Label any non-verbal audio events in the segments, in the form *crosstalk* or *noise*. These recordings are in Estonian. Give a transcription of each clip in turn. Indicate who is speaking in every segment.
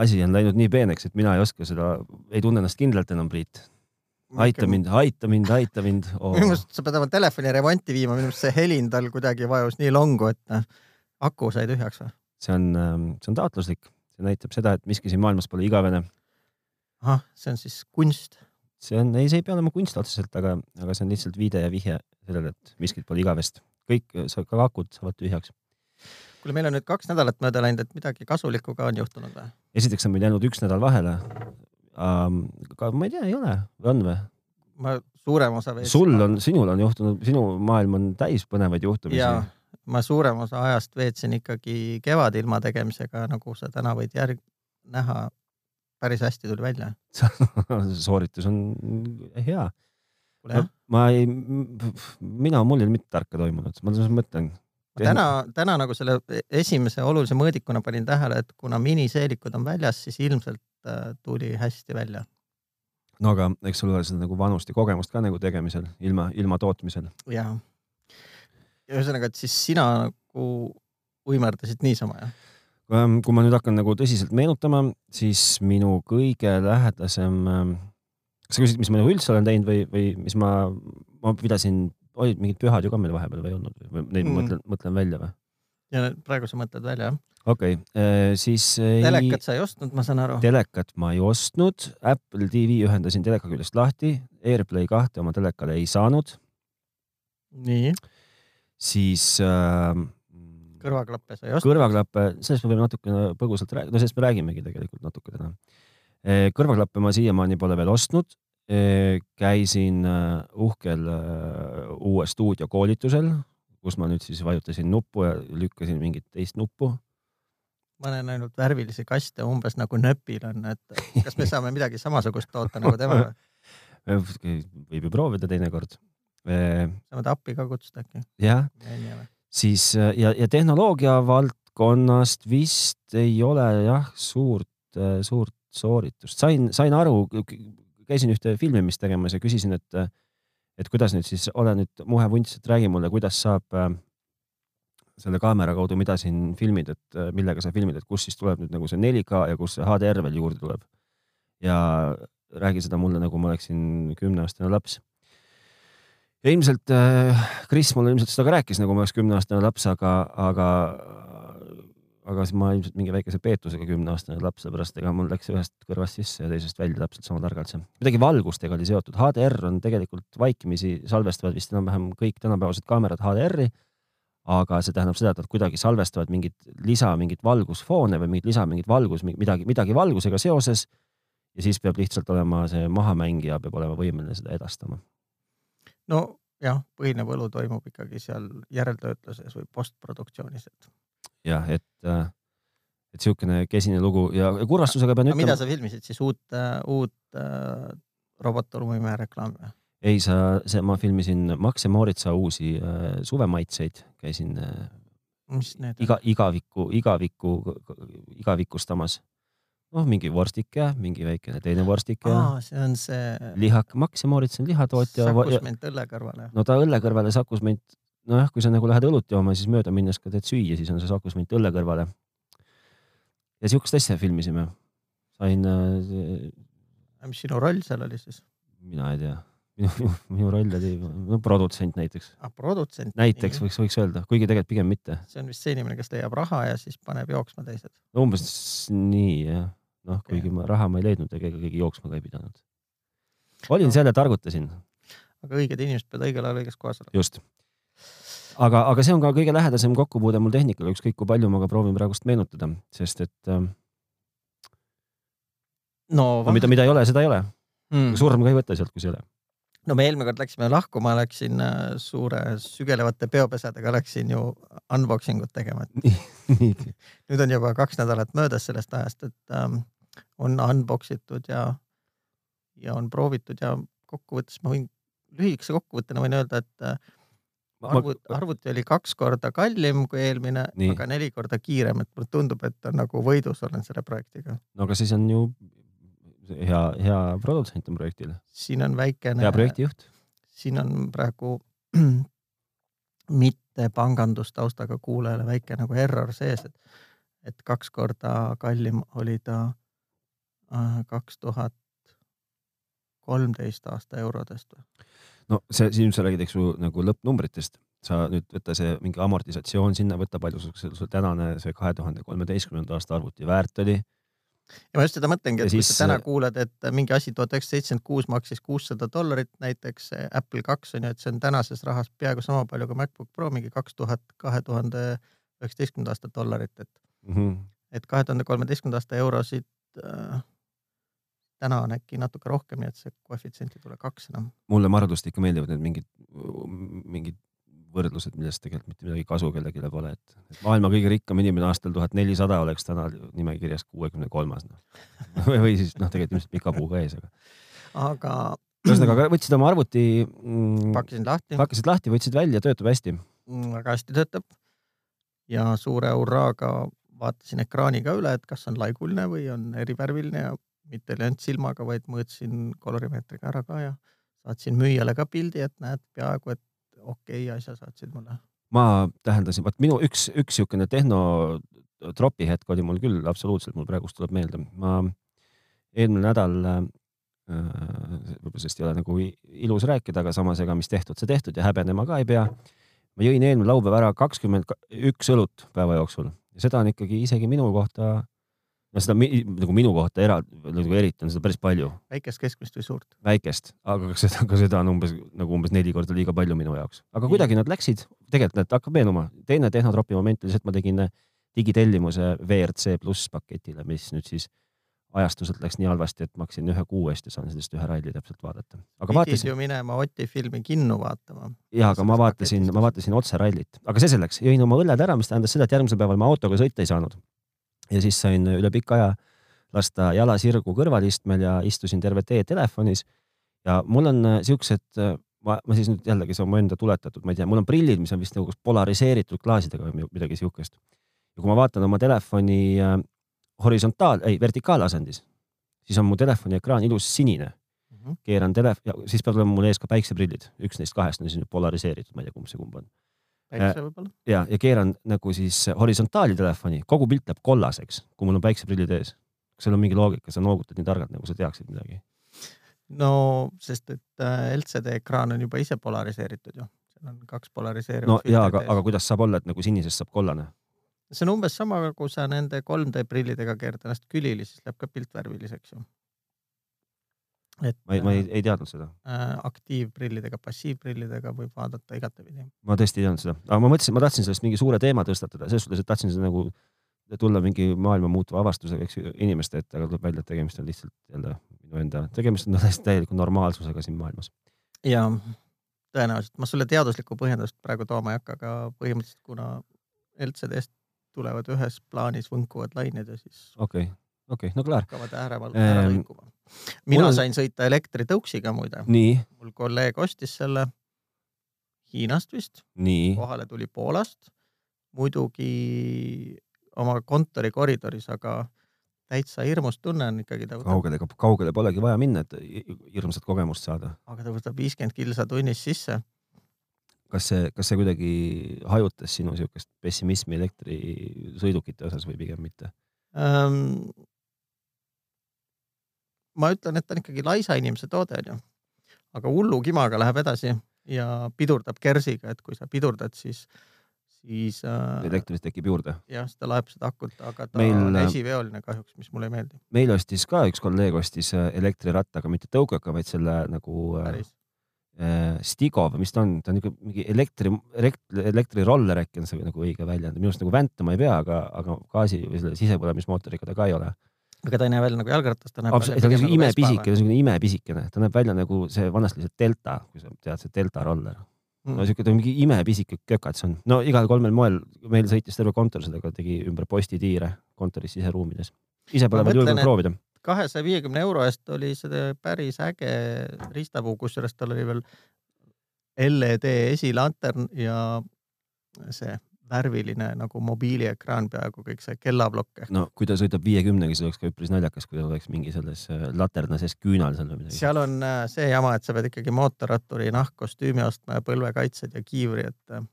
Speaker 1: asi on läinud nii peeneks, et mina ei oska seda, ei tunne ennast kindlalt enam, Priit. aita mind, aita mind, aita mind oh.. *laughs*
Speaker 2: minu meelest sa pead oma telefoni remonti viima, minu meelest see helin tal kuidagi vajus nii longu, et noh, aku sai tühjaks või?
Speaker 1: see on, see on taotluslik, see näitab seda, et miski siin maailmas pole igavene.
Speaker 2: ahah, see on siis kunst.
Speaker 1: see on, ei, see ei pea olema kunst otseselt, aga, aga see on lihtsalt viide ja vihje sellele, et miskit pole igavest. kõik, ka akud saavad tühjaks
Speaker 2: kuule, meil on nüüd kaks nädalat mööda läinud, et midagi kasulikku ka on juhtunud või?
Speaker 1: esiteks on meil jäänud üks nädal vahele um,. aga ma ei tea, ei ole või on või?
Speaker 2: ma suurem osa veetsin.
Speaker 1: sul on, sinul on juhtunud, sinu maailm on täis põnevaid juhtumisi.
Speaker 2: ma suurem osa ajast veetsin ikkagi kevadilma tegemisega, nagu sa täna võid järg näha. päris hästi tuli välja *laughs*
Speaker 1: sooritus on hea. Ma ei, mina, mul ei ole mitte tarka toimunud, ma mõtlen
Speaker 2: täna, täna nagu selle esimese olulise mõõdikuna panin tähele, et kuna miniseelikud on väljas, siis ilmselt äh, tuli hästi välja.
Speaker 1: no aga eks sul ole seda nagu vanust ja kogemust ka nagu tegemisel, ilma, ilma tootmisel.
Speaker 2: ja, ja ühesõnaga, et siis sina nagu uimerdasid niisama, jah?
Speaker 1: kui ma nüüd hakkan nagu tõsiselt meenutama, siis minu kõige lähedasem, ähm, kas sa küsid, mis ma nagu üldse olen teinud või, või mis ma, ma pidasin olid mingid pühad ju ka meil vahepeal või ei olnud või neid mm. mõtlen, mõtlen välja või?
Speaker 2: ja praegu sa mõtled välja, jah?
Speaker 1: okei okay., siis.
Speaker 2: telekat sa ei ostnud, ma saan aru.
Speaker 1: telekat ma ei ostnud, Apple TV ühendasin teleka küljest lahti, AirPlay kahte oma telekale ei saanud.
Speaker 2: nii.
Speaker 1: siis äh,
Speaker 2: kõrvaklappe sa ei ostnud?
Speaker 1: kõrvaklappe, sellest me võime natukene põgusalt rääkida, no sellest me räägimegi tegelikult natuke täna. kõrvaklappe ma siiamaani pole veel ostnud, käisin äh, uhkel äh, uue stuudio koolitusel, kus ma nüüd siis vajutasin nuppu ja lükkasin mingit teist nuppu.
Speaker 2: ma näen ainult värvilisi kaste umbes nagu nööpil on, et kas me saame midagi samasugust toota nagu tema või? *laughs*
Speaker 1: võib ju proovida teinekord.
Speaker 2: saame ta appi ka kutsuda äkki?
Speaker 1: jah, siis ja, ja tehnoloogia valdkonnast vist ei ole jah, suurt, suurt sooritust, sain, sain aru käisin ühte filmimist tegemas ja küsisin, et, et kuidas nüüd siis, ole nüüd muhe vunts, et räägi mulle, kuidas saab äh, selle kaamera kaudu, mida siin filmid, et äh, millega sa filmid, et kust siis tuleb nüüd nagu see 4K ja kus see HDR veel juurde tuleb. ja räägi seda mulle nagu ma oleksin kümneaastane laps. ja ilmselt äh, Kris mulle ilmselt seda ka rääkis, nagu ma oleks kümneaastane laps, aga, aga aga siis ma ilmselt mingi väikese peetusega kümneaastane laps, seepärast ega mul läks ühest kõrvast sisse ja teisest välja täpselt sama targalt see. midagi valgustega oli seotud, HDR on tegelikult vaikimisi salvestavad vist enam-vähem kõik tänapäevased kaamerad HDR-i. aga see tähendab seda, et nad kuidagi salvestavad mingit lisa, mingit valgusfoone või mingit lisa, mingit valgus, midagi, midagi valgusega seoses. ja siis peab lihtsalt olema see mahamängija peab olema võimeline seda edastama.
Speaker 2: no jah, põhiline võlu toimub ikkagi seal järeltöötluses või postproduktsioonis, et
Speaker 1: jah, et, äh, et siukene kesine lugu ja kurvastusega pean
Speaker 2: ütlema. mida sa filmisid siis uut, äh, uut äh, robottormuimeja reklaami või?
Speaker 1: ei, sa, see, ma filmisin Max ja Moritsa uusi äh, suvemaitseid, käisin äh, iga, igaviku, igaviku, igavikustamas. noh, mingi vorstike, mingi väikene teine vorstike.
Speaker 2: see on see.
Speaker 1: lihak, Max ja Moritz on lihatootja.
Speaker 2: sakusment õlle kõrvale.
Speaker 1: no ta õlle kõrvale sakusment nojah, kui sa nagu lähed õlut jooma, siis mööda minnes ka teed süüa, siis on see sakusment õlle kõrvale. ja siukest asja filmisime. sain äh,.
Speaker 2: mis sinu roll seal oli siis?
Speaker 1: mina ei tea. minu, minu, roll oli no, produtsent näiteks.
Speaker 2: ah, produtsent.
Speaker 1: näiteks võiks, võiks öelda, kuigi tegelikult pigem mitte.
Speaker 2: see on vist see inimene, kes leiab raha ja siis paneb jooksma teised.
Speaker 1: umbes nii jah, noh okay., kuigi ma raha ma ei leidnud, ega keegi jooksma ka ei pidanud. olin no. seal ja targutasin.
Speaker 2: aga õiged inimesed peavad õigel ajal õiges kohas olema.
Speaker 1: just aga, aga see on ka kõige lähedasem kokkupuude mul tehnikaga, ükskõik kui palju ma ka proovin praegust meenutada, sest et äh,.
Speaker 2: no,
Speaker 1: no mida, mida ei ole, seda ei ole mm.. surm ka ei võta sealt, kui see ei ole.
Speaker 2: no me eelmine kord läksime lahku, ma läksin äh, suure sügelevate peopesadega läksin ju unboxing ut tegema *laughs* nüüd on juba kaks nädalat möödas sellest ajast, et ähm, on unbox itud ja, ja on proovitud ja kokkuvõttes ma võin lühikese kokkuvõttena võin öelda, et äh, arvut, arvuti oli kaks korda kallim kui eelmine, aga neli korda kiirem, et mulle tundub, et on nagu võidus olen selle projektiga.
Speaker 1: no aga siis on ju hea, hea produtsent on projektil.
Speaker 2: siin on väikene.
Speaker 1: hea projektijuht.
Speaker 2: siin on praegu *clears throat* mitte pangandustaustaga kuulajale väike nagu error sees, et, et kaks korda kallim oli ta kaks tuhat kolmteist aasta eurodest või?
Speaker 1: No see, siin sa räägid, eks ju, nagu lõppnumbritest, sa nüüd võta see mingi amortisatsioon sinna, võta palju sul, tänane see kahe tuhande kolmeteistkümnenda aasta arvuti väärt oli.
Speaker 2: ja ma just seda mõtlengi, et ja kui siis... sa täna kuuled, et mingi asi tuhat üheksasada seitsekümmend kuus maksis kuussada dollarit, näiteks Apple kaks on ju, et see on tänases rahas peaaegu sama palju kui MacBook Pro, mingi kaks tuhat, kahe tuhande üheksateistkümnenda aasta dollarit, et mm, -hmm. et kahe tuhande kolmeteistkümnenda aasta eurosid äh, täna on äkki natuke rohkem, nii et see koefitsient ei tule kaks enam.
Speaker 1: mulle margust ikka meeldivad need mingid, mingid võrdlused, millest tegelikult mitte midagi kasu kellelegi pole, et, et maailma kõige rikkam inimene aastal tuhat nelisada oleks täna nimekirjas kuuekümne kolmas noh. *laughs* või siis noh, tegelikult ilmselt pika puuga ees, aga.
Speaker 2: aga.
Speaker 1: ühesõnaga, võtsid oma arvuti
Speaker 2: mm,. pakkisin lahti.
Speaker 1: pakkisid lahti, võtsid välja, töötab hästi
Speaker 2: mm,? väga hästi töötab. ja suure hurraaga vaatasin ekraani ka üle, et kas on laiguline või on erivärviline ja mitte ei läinud silmaga, vaid mõõtsin kolorimeetriga ära ka ja saatsin müüjale ka pildi, et näed, peaaegu et okei okay, asja saatsid mulle.
Speaker 1: ma tähendasin, vot minu üks, üks niisugune tehnotropi hetk oli mul küll absoluutselt, mul praegust tuleb meelde, ma eelmine nädal äh, võib-olla sellest ei ole nagu ilus rääkida, aga samas ega mis tehtud, see tehtud ja häbenema ka ei pea. ma jõin eelmine laupäev ära kakskümmend üks õlut päeva jooksul ja seda on ikkagi isegi minu kohta no seda nagu minu kohta era, nagu eriti on seda päris palju.
Speaker 2: väikest, keskmist või suurt?
Speaker 1: väikest, aga ka seda, ka seda on umbes nagu umbes neli korda liiga palju minu jaoks, aga kuidagi nad läksid, tegelikult need hakkab meenuma. teine tehnotropi moment oli see, et ma tegin digitellimuse WRC pluss paketile, mis nüüd siis ajastuselt läks nii halvasti, et ma hakkasin ühe kuu eest ja saan sellest ühe ralli täpselt vaadata.
Speaker 2: aga pidid vaatasin... ju minema Oti filmi kinno vaatama.
Speaker 1: ja, aga ma vaatasin, ma vaatasin otse rallit, aga see selleks, jõin oma õlled ära, mis tähendas seda, et järgmisel päeval ma autoga sõita ei saanud ja siis sain üle pika aja lasta jala sirgu kõrvalistmel ja istusin terve tee telefonis. ja mul on äh, siuksed, äh, ma, ma siis nüüd jällegi, see on mu enda tuletatud, ma ei tea, mul on prillid, mis on vist nagu polariseeritud klaasidega või midagi siukest. ja kui ma vaatan oma telefoni äh, horisontaal, ei vertikaalasendis, siis on mu telefoni ekraan ilus sinine mm. -hmm. keeran telefon, siis peavad olema mul ees ka päikseprillid, üks neist kahest on siis polariseeritud, ma ei tea, kumb see kumb on
Speaker 2: päikse äh, võib-olla.
Speaker 1: ja, ja keeran nagu siis horisontaali telefoni, kogu pilt läheb kollaseks, kui mul on päikseprillid ees. kas seal on mingi loogika, sa noogutad nii targalt, nagu sa teaksid midagi?
Speaker 2: no sest, et äh, LCD ekraan on juba ise polariseeritud ju, seal on kaks polariseerivat.
Speaker 1: no ja, aga, aga kuidas saab olla, et nagu sinisest saab kollane?
Speaker 2: see on umbes sama, kui sa nende 3D prillidega keerad ennast külili, siis läheb ka pilt värviliseks ju
Speaker 1: et ma ei, ma ei, äh, ei teadnud seda
Speaker 2: äh,. aktiivprillidega, passiivprillidega võib vaadata igatepidi.
Speaker 1: ma tõesti ei teadnud seda, aga ma mõtlesin, ma tahtsin sellest mingi suure teema tõstatada, selles suhtes, et tahtsin seda nagu tulla mingi maailma muutuva avastusega, eks ju, inimeste ette, aga tuleb välja, et tegemist on lihtsalt jälle minu enda, tegemist on täiesti täieliku normaalsusega siin maailmas.
Speaker 2: ja tõenäoliselt, ma sulle teaduslikku põhjendust praegu tooma ei hakka, aga põhimõtteliselt kuna LCD-st tulevad ühes plaanis võnkuvad lained ja siis.
Speaker 1: okei okay okei okay,, no klaar.
Speaker 2: hakkavad ära, ära lõikuma. mina on... sain sõita elektritõuksiga muide. mul kolleeg ostis selle Hiinast vist. kohale tuli Poolast. muidugi oma kontori koridoris, aga täitsa hirmus tunne on ikkagi.
Speaker 1: kaugele, kaugele polegi vaja minna, et hirmsat kogemust saada.
Speaker 2: aga ta võtab viiskümmend kilsa tunnis sisse.
Speaker 1: kas see, kas see kuidagi hajutas sinu siukest pessimismi elektrisõidukite osas või pigem mitte ähm,?
Speaker 2: Ma ütlen, et ta on ikkagi laisa inimese toode onju, aga hullu kimaga läheb edasi ja pidurdab kersiga, et kui sa pidurdad, siis, siis
Speaker 1: äh,. elektrit tekib juurde.
Speaker 2: jah, ta laeb seda akut, aga ta meil, on esiveoline kahjuks, mis mulle ei meeldi.
Speaker 1: meil ostis ka üks kolleeg ostis äh, elektrirattaga, mitte tõukega, vaid selle nagu äh, Päris. äh, Stigo või mis ta on, ta on niisugune mingi elektri, elektri, elektriroller äkki on see nagu õige väljend, minu arust nagu väntama ei pea, aga, aga gaasi või selle sisepõlemismootoriga ta ka ei ole
Speaker 2: aga ta ei näe välja nagu jalgratas, ta näeb
Speaker 1: Absol välja. ta on nagu imepisike, niisugune imepisikene, ta näeb välja nagu see vanasti see Delta, kui sa tead, see Delta roller mm.. no siuke, ta on mingi imepisike kökats on. no igal kolmel moel, meil sõitis terve kontor sellega, tegi ümber postitiire kontoris siseruumides. ise pole veel julgenud proovida.
Speaker 2: kahesaja viiekümne euro eest oli see päris äge riistapuu, kusjuures tal oli veel LED esilantern ja see värviline nagu mobiiliekraan peaaegu kõik see kellaplokk.
Speaker 1: no kui ta sõidab viiekümnega, siis oleks ka üpris naljakas, kui ta oleks mingi selles äh, laterna sees küünal seal või midagi.
Speaker 2: seal on äh, see jama, et sa pead ikkagi mootorratturi nahkkostüümi ostma ja põlvekaitsed ja kiivri, et äh,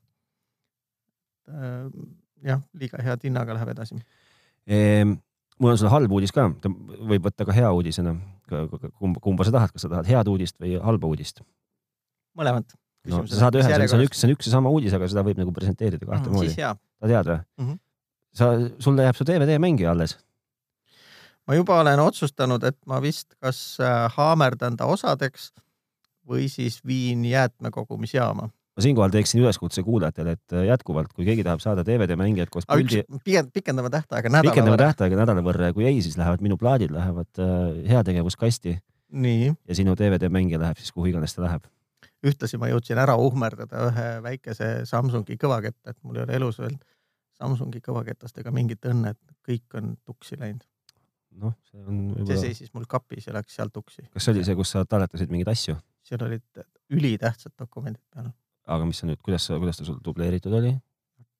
Speaker 2: jah, liiga head hinnaga läheb edasi
Speaker 1: ehm,. mul on sulle halb uudis ka, ta võib võtta ka hea uudisena. kumba, kumba sa tahad, kas sa tahad head uudist või halba uudist?
Speaker 2: mõlemat.
Speaker 1: No sa saad ühe, see on üks, see on üks ja sama uudis, aga seda võib nagu presenteerida kahte
Speaker 2: mm,
Speaker 1: moodi. sa tead või
Speaker 2: mm? -hmm.
Speaker 1: sa, sulle jääb su DVD mängija alles.
Speaker 2: ma juba olen otsustanud, et ma vist kas äh, haamerdan ta osadeks või siis viin jäätmekogumisjaama
Speaker 1: ma siinkohal teeksin üleskutse kuulajatele, et äh, jätkuvalt, kui keegi tahab saada DVD mängijat koos
Speaker 2: puldi. pikendame tähtaega nädala
Speaker 1: võrra. pikendame tähtaega nädala võrra ja kui ei, siis lähevad minu plaadid lähevad äh, heategevuskasti. ja sinu DVD mängija läheb siis kuhu iganes ta läheb.
Speaker 2: Ühtlasi ma jõudsin ära uhmerdada ühe väikese Samsungi kõvaketta, et mul ei ole elus veel Samsungi kõvaketastega mingit õnne, et kõik on tuksi läinud.
Speaker 1: noh, see on
Speaker 2: võib-olla. see seisis mul kapis ja läks sealt tuksi.
Speaker 1: kas see oli see, kus sa talletasid mingeid asju?
Speaker 2: seal olid ülitähtsad dokumendid peal
Speaker 1: aga mis sa nüüd, kuidas kuidas ta sul dubleeritud oli?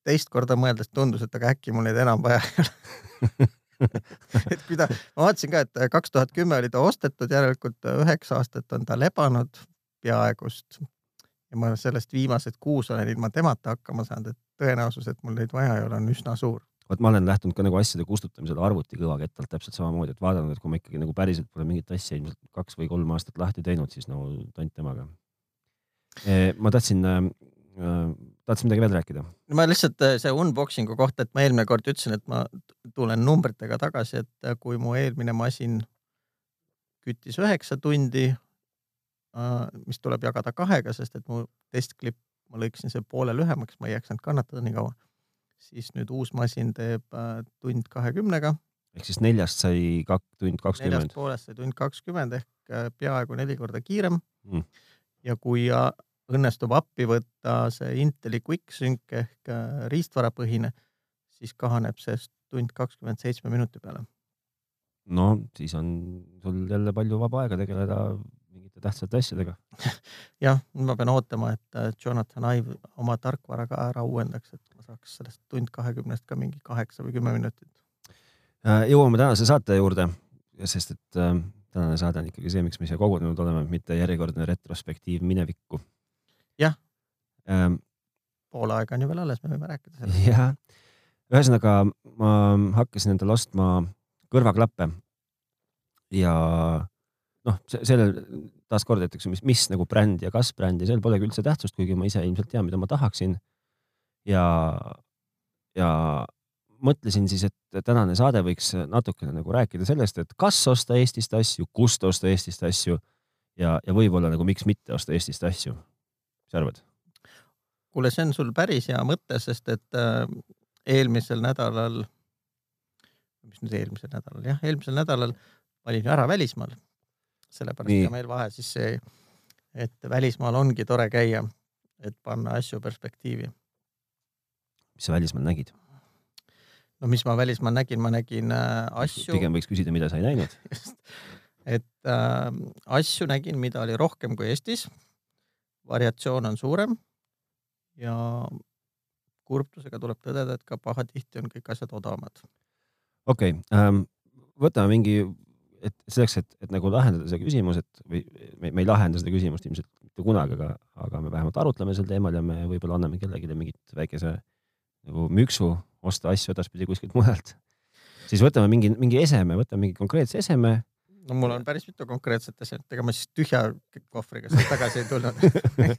Speaker 2: teist korda mõeldes tundus, et aga äkki mul neid enam vaja ei ole *laughs* et kui ta, ma vaatasin ka, et kaks tuhat kümme oli ta ostetud, järelikult üheksa aastat on ta lebanud peaegust. ja ma sellest viimased kuus olen ilma temata hakkama saanud, et tõenäosus, et mul neid vaja ei ole, on üsna suur.
Speaker 1: vot ma olen lähtunud ka nagu asjade kustutamisel arvuti kõvakettalt täpselt samamoodi, et vaadanud, et kui ma ikkagi nagu päriselt pole mingit asja ilmselt kaks või kolm aastat lahti teinud, siis no tont temaga Eh, ma tahtsin, äh, äh, tahtsin midagi veel rääkida.
Speaker 2: ma lihtsalt äh, see unboxing'u kohta, et ma eelmine kord ütlesin, et ma tulen numbritega tagasi, et kui mu eelmine masin küttis üheksa tundi, mis tuleb jagada kahega, sest et mu testklipp, ma lõikasin selle poole lühemaks, ma ei jaksanud kannatada nii kaua. siis nüüd uus masin teeb tund kahekümnega.
Speaker 1: ehk siis neljast sai kak-, tund kakskümmend.
Speaker 2: neljast poolest sai tund kakskümmend ehk peaaegu neli korda kiirem mm ja kui õnnestub appi võtta see Inteli QuickSync ehk äh, riistvarapõhine, siis kahaneb see tund kakskümmend seitsme minuti peale.
Speaker 1: no siis on sul jälle palju vaba aega tegeleda mingite tähtsate asjadega *laughs*
Speaker 2: jah, nüüd ma pean ootama, et äh, Jonathan Ive oma tarkvara ka ära uuendaks, et ma saaks sellest tund kahekümnest ka mingi kaheksa või kümme minutit.
Speaker 1: Äh, jõuame tänase saate juurde, sest et tänane saade on ikkagi see, miks me siia kogunenud oleme, mitte järjekordne retrospektiiv minevikku.
Speaker 2: jah
Speaker 1: ähm,.
Speaker 2: pool aega on ju veel alles, me võime rääkida sellest. *laughs*
Speaker 1: jah, ühesõnaga ma hakkasin endale ostma kõrvaklappe ja noh, sellel taaskord, et eks ju, mis, mis nagu bränd ja kas bränd ja seal polegi üldse tähtsust, kuigi ma ise ilmselt tean, mida ma tahaksin. ja, ja mõtlesin siis, et tänane saade võiks natukene nagu rääkida sellest, et kas osta Eestist asju, kust osta Eestist asju ja, ja võib-olla nagu miks mitte osta Eestist asju. mis sa arvad?
Speaker 2: kuule, see on sul päris hea mõte, sest et äh, eelmisel nädalal, mis nüüd eelmisel nädalal, jah, eelmisel nädalal olin ära välismaal. Sellepärast ka meil vahe siis see, et välismaal ongi tore käia, et panna asju perspektiivi.
Speaker 1: mis sa välismaal nägid?
Speaker 2: no mis ma välismaal nägin, ma nägin äh, asju.
Speaker 1: pigem võiks küsida, mida sa ei näinud. *laughs*
Speaker 2: et äh, asju nägin, mida oli rohkem kui Eestis. variatsioon on suurem ja kurbusega tuleb tõdeda, et ka pahatihti on kõik asjad odavamad.
Speaker 1: okei okay, ähm,, võtame mingi, et selleks, et, et nagu lahendada see küsimus, et või me, me ei lahenda seda küsimust ilmselt mitte kunagi, aga, aga me vähemalt arutleme sel teemal ja me võib-olla anname kellelegi mingit väikese nagu müksu osta asju edaspidi kuskilt mujalt, siis võtame mingi, mingi eseme, võtame mingi konkreetse eseme.
Speaker 2: no mul on päris mitu konkreetset esemet, ega ma siis tühja kohvriga sealt tagasi ei tulnud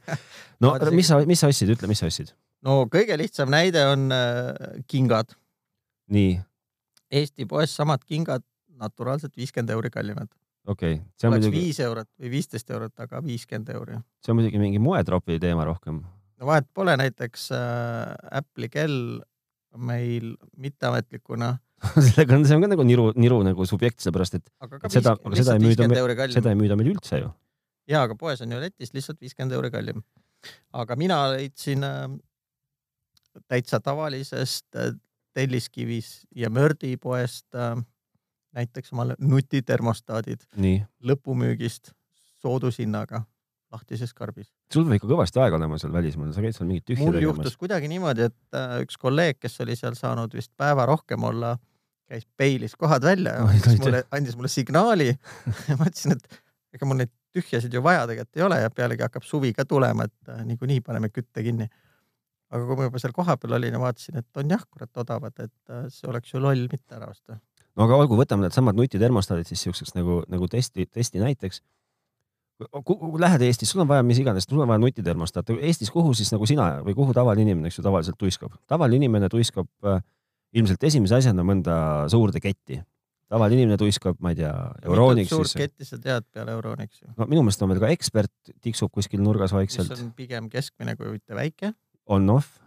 Speaker 2: *laughs*
Speaker 1: no Vaatasin... mis sa, mis sa ostsid, ütle, mis sa ostsid?
Speaker 2: no kõige lihtsam näide on äh, kingad.
Speaker 1: nii.
Speaker 2: Eesti poes samad kingad naturaalselt viiskümmend euri kallimad.
Speaker 1: okei okay..
Speaker 2: oleks muidugi... viis eurot või viisteist eurot, aga viiskümmend euri.
Speaker 1: see on muidugi mingi moetropi teema rohkem.
Speaker 2: no vahet pole, näiteks äh, Apple'i kell meil mitteametlikuna *laughs*
Speaker 1: sellega on, see on ka nagu niru, niru nagu subjekt, sellepärast et, et seda, aga seda ei müüda, seda ei müüda meil üldse ju.
Speaker 2: ja, aga poes on ju Lätis lihtsalt viiskümmend euri kallim. aga mina leidsin äh, täitsa tavalisest äh, Telliskivis ja Mördi poest äh, näiteks omale nutitermostaadid lõpumüügist soodushinnaga lahtises karbis.
Speaker 1: sul peab ikka kõvasti aega olema seal välismaal, sa käid seal mingit tühja
Speaker 2: mul tegemas. juhtus kuidagi niimoodi, et äh, üks kolleeg, kes oli seal saanud vist päeva rohkem olla, käis peilis kohad välja ja andis mulle, andis mulle signaali ja *laughs* ma ütlesin, et ega mul neid tühjasid ju vaja tegelikult ei ole ja pealegi hakkab suvi ka tulema, et äh, niikuinii paneme kütte kinni. aga kui ma juba seal kohapeal olin ja vaatasin, et on jah, kurat odavad, et äh, see oleks ju loll mitte ära osta
Speaker 1: no aga olgu, võtame needsamad nutitermostaadid siis siukseks nagu, nagu testi, testi näiteks. Lähed Eestis, sul on vaja mis iganes, sul on vaja nutitermostaati. Eestis, kuhu siis nagu sina või kuhu tavaline inimene, eks ju, tavaliselt tuiskab? tavaline inimene tuiskab äh, ilmselt esimese asjana mõnda suurde ketti. tavaline inimene tuiskab, ma ei tea, Euronixisse.
Speaker 2: suurt ketti sa tead peale Euronixi?
Speaker 1: no minu meelest on veel ka ekspert, tiksub kuskil nurgas vaikselt.
Speaker 2: mis on pigem keskmine kui mitte väike.
Speaker 1: On-off.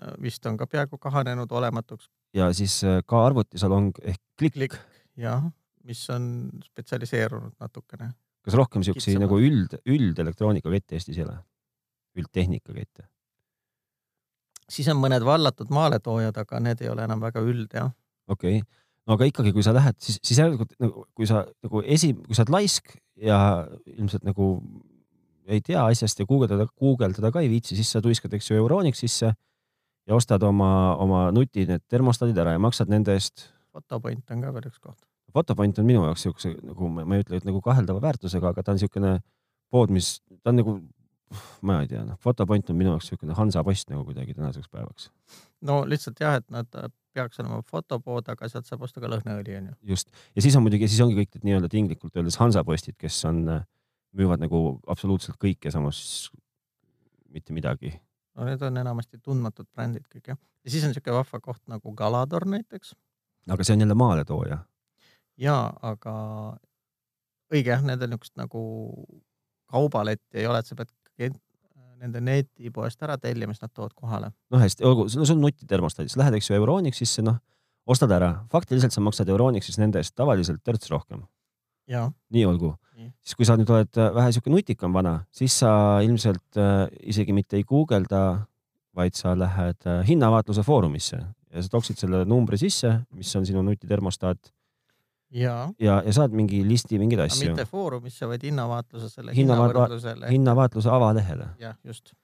Speaker 2: Äh, vist on ka peaaegu kahanenud olematuks.
Speaker 1: Ja siis äh, ka arvutisalong ehk klikk, klikk..
Speaker 2: jah, mis on spetsialiseerunud natukene
Speaker 1: kas rohkem siukseid nagu üld, üldelektroonikakette Eestis ei ole? üldtehnikakette?
Speaker 2: siis on mõned vallatud maaletoojad, aga need ei ole enam väga üld jah.
Speaker 1: okei okay., no aga ikkagi, kui sa lähed, siis, siis järelikult nagu, kui sa nagu esi, kui sa oled laisk ja ilmselt nagu ei tea asjast ja guugeldada, guugeldada ka ei viitsi, siis sa tuiskad, eks ju, Euronixisse ja ostad oma, oma nuti need termostaadid ära ja maksad nende eest.
Speaker 2: fotopoint on ka veel üks koht
Speaker 1: Fotopoint on minu jaoks siukse nagu ma ei ütle, et nagu kaheldava väärtusega, aga ta on siukene pood, mis ta on nagu, ma ei tea, noh, Fotopoint on minu jaoks siukene Hansapost nagu kuidagi tänaseks päevaks.
Speaker 2: no lihtsalt jah, et nad peaks olema fotopood, aga sealt saab osta ka lõhnaõli onju.
Speaker 1: just ja siis on muidugi, siis ongi kõik need nii-öelda tinglikult öeldes Hansapostid, kes on, müüvad nagu absoluutselt kõike, samas mitte midagi.
Speaker 2: No need on enamasti tundmatud brändid kõik jah. ja siis on siuke vahva koht nagu Galador näiteks.
Speaker 1: aga see on jälle maaletooja
Speaker 2: jaa, aga õige jah, nendel niisugust nagu kaubaletti ei ole, et sa pead nende netipoest ära tellima, siis nad toovad kohale.
Speaker 1: noh, hästi, olgu, no sul nutitermostaadis, lähed, eks ju, Euronixisse, noh, ostad ära, faktiliselt sa maksad Euronixis nende eest tavaliselt törts rohkem. Nii olgu. siis kui sa nüüd oled äh, vähe sihuke nutikam vana, siis sa ilmselt äh, isegi mitte ei guugelda, vaid sa lähed äh, hinnavaatluse foorumisse ja sa toksid selle numbri sisse, mis on sinu nutitermostaat
Speaker 2: ja,
Speaker 1: ja, ja saad mingi listi mingeid asju.
Speaker 2: mitte Foorumisse, vaid hinnavaatlusele,
Speaker 1: hinnavõrdlusele. hinnavaatluse avalehele.
Speaker 2: jah, just.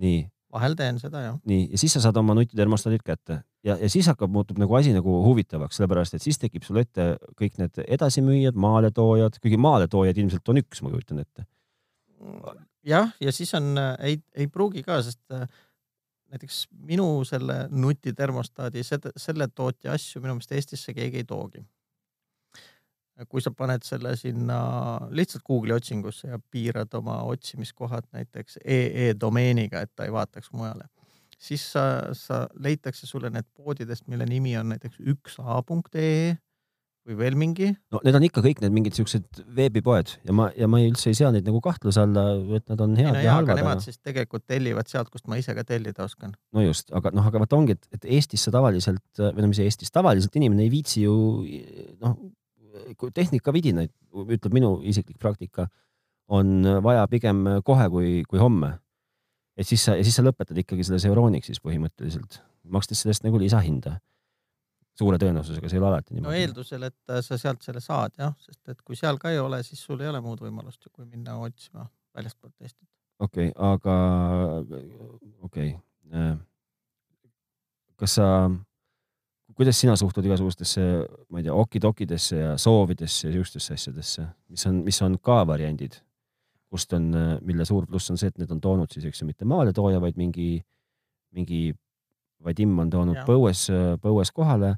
Speaker 1: nii.
Speaker 2: vahel teen seda jah.
Speaker 1: nii, ja siis sa saad oma nutitermostaadid kätte ja, ja siis hakkab, muutub nagu asi nagu huvitavaks, sellepärast et siis tekib sul ette kõik need edasimüüjad, maaletoojad, kuigi maaletoojaid ilmselt on üks, ma kujutan ette.
Speaker 2: jah, ja siis on, ei, ei pruugi ka, sest äh, näiteks minu selle nutitermostaadi, selle tootja asju minu meelest Eestisse keegi ei toogi kui sa paned selle sinna lihtsalt Google'i otsingusse ja piirad oma otsimiskohad näiteks ee domeeniga, et ta ei vaataks mujale, siis sa, sa leitakse sulle need poodidest, mille nimi on näiteks üks a.ee või veel mingi.
Speaker 1: no need on ikka kõik need mingid siuksed veebipoed ja ma, ja ma ei üldse ei sea neid nagu kahtluse alla, et nad on head no ja halvad.
Speaker 2: Nemad siis tegelikult tellivad sealt, kust ma ise ka tellida oskan.
Speaker 1: no just, aga noh, aga vot ongi, et, et Eestis sa tavaliselt või no mis Eestis, tavaliselt inimene ei viitsi ju noh tehnikavidinaid, ütleb minu isiklik praktika, on vaja pigem kohe kui, kui homme. Et siis sa, ja siis sa lõpetad ikkagi selles Euronixis põhimõtteliselt, makstes sellest nagu lisahinda. suure tõenäosusega, see ei ole alati niimoodi.
Speaker 2: no eeldusel, et sa sealt selle saad jah, sest et kui seal ka ei ole, siis sul ei ole muud võimalust ju, kui minna otsima väljastpoolt Eestit.
Speaker 1: okei okay,, aga okei okay.. Äh, kas sa kuidas sina suhtud igasugustesse, ma ei tea, okidokidesse ja soovidesse ja siukestesse asjadesse, mis on, mis on ka variandid, kust on, mille suur pluss on see, et need on toonud siis, eks ju, mitte maaletooja, vaid mingi, mingi Vadim on toonud ja. põues, põues kohale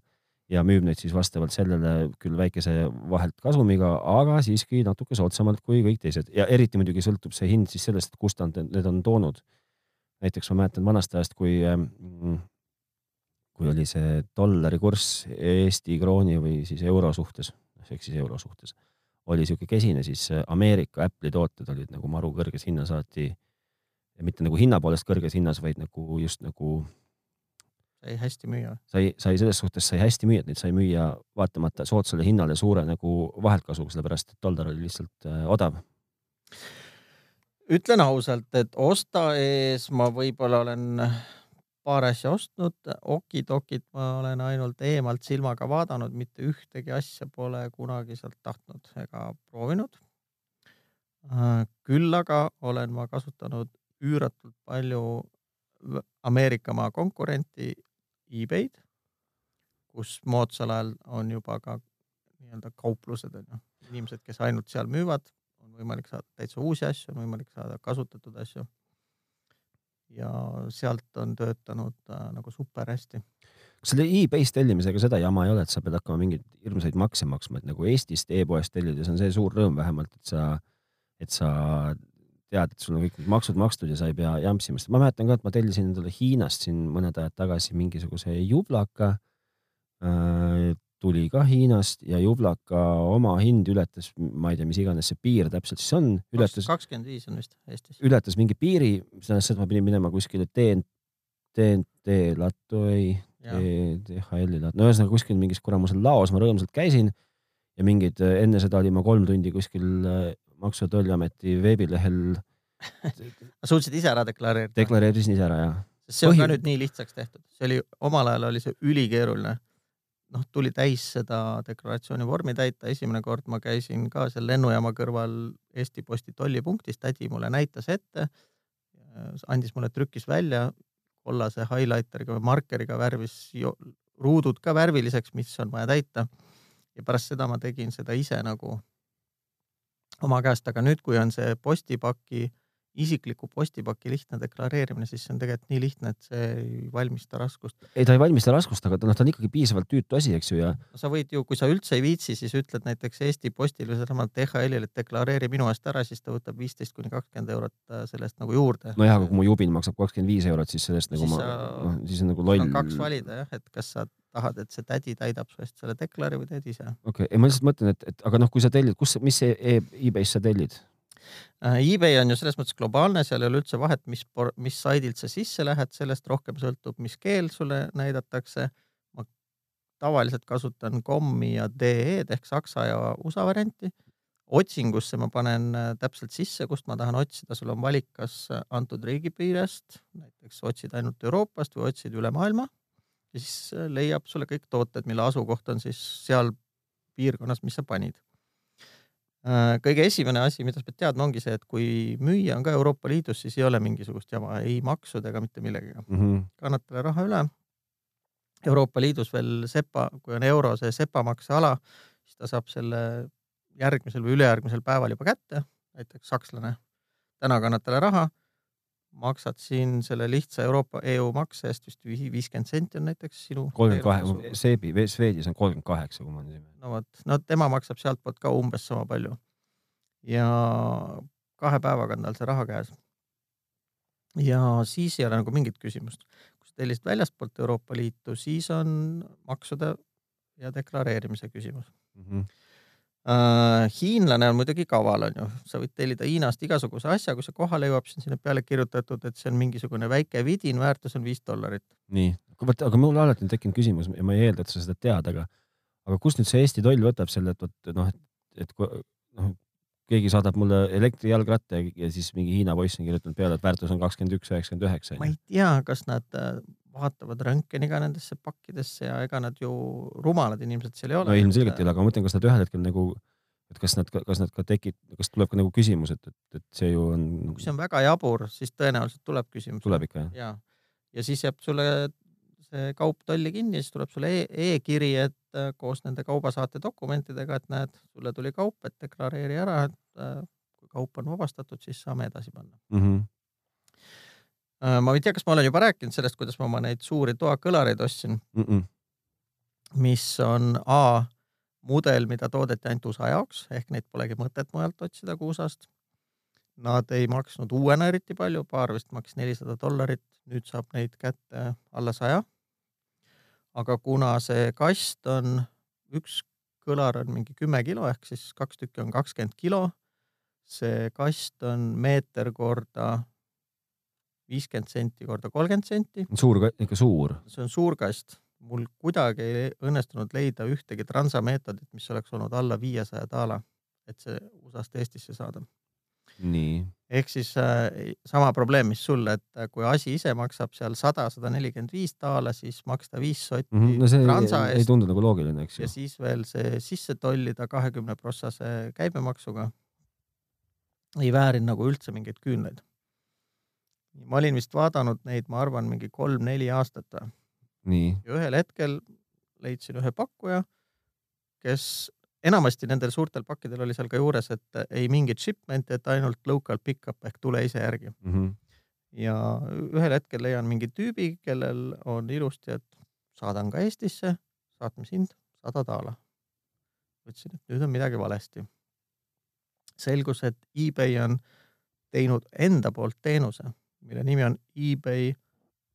Speaker 1: ja müüb neid siis vastavalt sellele küll väikese vahelt kasumiga, aga siiski natuke soodsamalt kui kõik teised ja eriti muidugi sõltub see hind siis sellest, kust nad need on toonud. näiteks ma mäletan vanast ajast, kui mm, kui oli see dollari kurss Eesti krooni või siis euro suhtes, ehk siis euro suhtes, oli sihuke kesine, siis Ameerika Apple'i tooted olid nagu maru kõrges hinnas alati. mitte nagu hinna poolest kõrges hinnas, vaid nagu just nagu.
Speaker 2: sai hästi müüa.
Speaker 1: sai, sai selles suhtes sai hästi müüa, et neid sai müüa vaatamata soodsale hinnale suure nagu vaheltkasuga, sellepärast et dollar oli lihtsalt äh, odav
Speaker 2: ütlen ausalt, et osta ees ma võib-olla olen paar asja ostnud, okidokit ma olen ainult eemalt silmaga vaadanud, mitte ühtegi asja pole kunagi sealt tahtnud ega proovinud. Äh, küll aga olen ma kasutanud üüratult palju Ameerika maa konkurenti e-Bay'd, kus moodsal ajal on juba ka nii-öelda kauplused on ju, inimesed, kes ainult seal müüvad, on võimalik saada täitsa uusi asju, on võimalik saada kasutatud asju ja sealt on töötanud äh, nagu super hästi.
Speaker 1: kas selle e-base tellimisega seda jama ei ole, et sa pead hakkama mingeid hirmsaid makse maksma, et nagu Eestist e-poest tellides on see suur rõõm vähemalt, et sa, et sa tead, et sul on kõik need maksud makstud ja sa ei pea jampsima, sest ma mäletan ka, et ma tellisin endale Hiinast siin mõned ajad tagasi mingisuguse jublaka äh, tuli ka Hiinast ja jublaka oma hind ületas, ma ei tea, mis iganes see piir täpselt siis on, ületas.
Speaker 2: kakskümmend viis on vist Eestis.
Speaker 1: ületas mingi piiri, see tähendas seda, et ma pidin minema kuskile TNT, TNT lattu, ei, DHL-i lattu, no ühesõnaga kuskil mingis kuramusel laos ma rõõmsalt käisin ja mingid, enne seda olin ma kolm tundi kuskil äh, Maksu- ja Tolliameti veebilehel *laughs*
Speaker 2: suutsid ise ära deklareerida?
Speaker 1: deklareerisin ise ära, jah.
Speaker 2: see on Põhi... ka nüüd nii lihtsaks tehtud, see oli, omal ajal oli see ülikeeruline noh, tuli täis seda deklaratsiooni vormi täita, esimene kord ma käisin ka seal lennujaama kõrval Eesti Posti tollipunktis, tädi mulle näitas ette, andis mulle, trükkis välja. Kollase highlighteriga või markeriga, värvis ruudud ka värviliseks, mis on vaja täita. ja pärast seda ma tegin seda ise nagu oma käest, aga nüüd, kui on see postipaki isikliku postipaki lihtne deklareerimine, siis see on tegelikult nii lihtne, et see ei valmista raskust.
Speaker 1: ei, ta ei valmista raskust, aga ta noh, ta on ikkagi piisavalt tüütu asi, eks ju, ja
Speaker 2: no,. sa võid ju, kui sa üldse ei viitsi, siis ütled näiteks Eesti Postile või sedasama DHL-ile, et deklareeri minu eest ära, siis ta võtab viisteist kuni kakskümmend eurot äh, sellest nagu juurde.
Speaker 1: nojah, aga kui mu jubin maksab kakskümmend viis eurot, siis sellest nagu siis ma, noh, siis on nagu loll.
Speaker 2: kaks valida jah, et kas sa tahad, et see tädi täidab su eest selle deklari või teed ise.
Speaker 1: okei okay., ei ma lihtsalt mõtlen, et, et aga noh, kui sa tellid, kus, mis e e-base sa tellid?
Speaker 2: Äh, eBay on ju selles mõttes globaalne, seal ei ole üldse vahet, mis, mis saidilt sa sisse lähed, sellest rohkem sõltub, mis keel sulle näidatakse. ma tavaliselt kasutan kommi ja DE-d ehk saksa ja USA varianti. otsingusse ma panen äh, täpselt sisse, kust ma tahan otsida, sul on valik, kas antud riigipiirest, näiteks otsid ainult Euroopast või otsid üle maailma ja siis äh, leiab sulle kõik tooted, mille asukoht on siis seal piirkonnas, mis sa panid Äh, kõige esimene asi, mida sa pead teadma, ongi see, et kui müüja on ka Euroopa Liidus, siis ei ole mingisugust jama ei maksude ega mitte millegagi mm -hmm.. kannad talle raha üle. Euroopa Liidus veel SEPA, kui on euro see SEPA makseala, siis ta saab selle järgmisel või ülejärgmisel päeval juba kätte, näiteks sakslane. täna kannad talle raha, maksad siin selle lihtsa Euroopa EU makse eest vist viiskümmend senti on näiteks sinu.
Speaker 1: kolmkümmend kaheksa, Seebi, Swedis on kolmkümmend kaheksa, kui ma nüüd ei mäleta.
Speaker 2: no vot, no tema maksab sealtpoolt ka umbes sama palju. ja kahe päevaga on tal see raha käes. ja siis ei ole nagu mingit küsimust. kui sa tellisid väljastpoolt Euroopa Liitu, siis on maksude ja deklareerimise küsimus mm. -hmm hiinlane on muidugi kaval, onju, sa võid tellida Hiinast igasuguse asja, kui see kohale jõuab, siis on sinna peale kirjutatud, et see on mingisugune väike vidin, väärtus on viis dollarit.
Speaker 1: nii, aga mul alati on tekkinud küsimus ja ma ei eelda, et sa seda tead, aga, aga kust nüüd see Eesti toll võtab selle, et vot noh, et, et noh, keegi saadab mulle elektrijalgratta ja, ja siis mingi Hiina poiss on kirjutanud peale, et väärtus on kakskümmend üks, üheksakümmend üheksa.
Speaker 2: ma ei tea, kas nad äh, vaatavad röntgeniga nendesse pakkidesse ja ega nad ju rumalad inimesed seal ei ole.
Speaker 1: no ilmselgelt ei ole, aga ma mõtlen, kas nad ühel hetkel nagu, et kas nad, kas nad ka tekit-, kas tuleb ka nagu küsimus, et, et, et see ju on.
Speaker 2: kui see on väga jabur, siis tõenäoliselt tuleb küsimus.
Speaker 1: tuleb ikka
Speaker 2: jah? ja, ja siis jääb sulle see kaup tolli kinni, siis tuleb sulle e-kiri e, et äh, koos nende kaubasaate dokumentidega, et näed, sulle tuli kaup, et deklareeri ära, et äh, kui kaup on vabastatud, siis saame edasi panna mm. -hmm Äh, ma ei tea, kas ma olen juba rääkinud sellest, kuidas ma oma neid suuri toakõlareid ostsin mm. -mm. mis on A mudel, mida toodeti ainult USA jaoks ehk neid polegi mõtet mujalt otsida kui USA-st. Nad ei maksnud uuena eriti palju, paar vist maksis nelisada dollarit, nüüd saab neid kätte alla saja. aga kuna see kast on, üks kõlar on mingi kümme kilo ehk siis kaks tükki on kakskümmend kilo. see kast on meeter korda viiskümmend senti korda kolmkümmend senti.
Speaker 1: suur, ikka suur.
Speaker 2: see on suur kast. mul kuidagi ei õnnestunud leida ühtegi transameetodit, mis oleks olnud alla viiesaja daala, et see USA-st Eestisse saada.
Speaker 1: nii.
Speaker 2: ehk siis äh, sama probleem, mis sul, et äh, kui asi ise maksab seal sada, sada nelikümmend viis daala, siis maksta viis sotti mm -hmm.
Speaker 1: no see transa ei, eest. ei tundu nagu loogiline, eks
Speaker 2: ju. ja siis veel see sisse tollida kahekümne prossase käibemaksuga. ei väärinud nagu üldse mingeid küünlaid ma olin vist vaadanud neid, ma arvan, mingi kolm-neli aastat
Speaker 1: või.
Speaker 2: ja ühel hetkel leidsin ühe pakkuja, kes enamasti nendel suurtel pakkidel oli seal ka juures, et ei mingit shipment'i, et ainult local pick-up ehk tule ise järgi mm. -hmm. ja ühel hetkel leian mingi tüübi, kellel on ilusti, et saadan ka Eestisse, saatmishind sada daala. mõtlesin, et nüüd on midagi valesti. selgus, et eBay on teinud enda poolt teenuse, mille nimi on eBay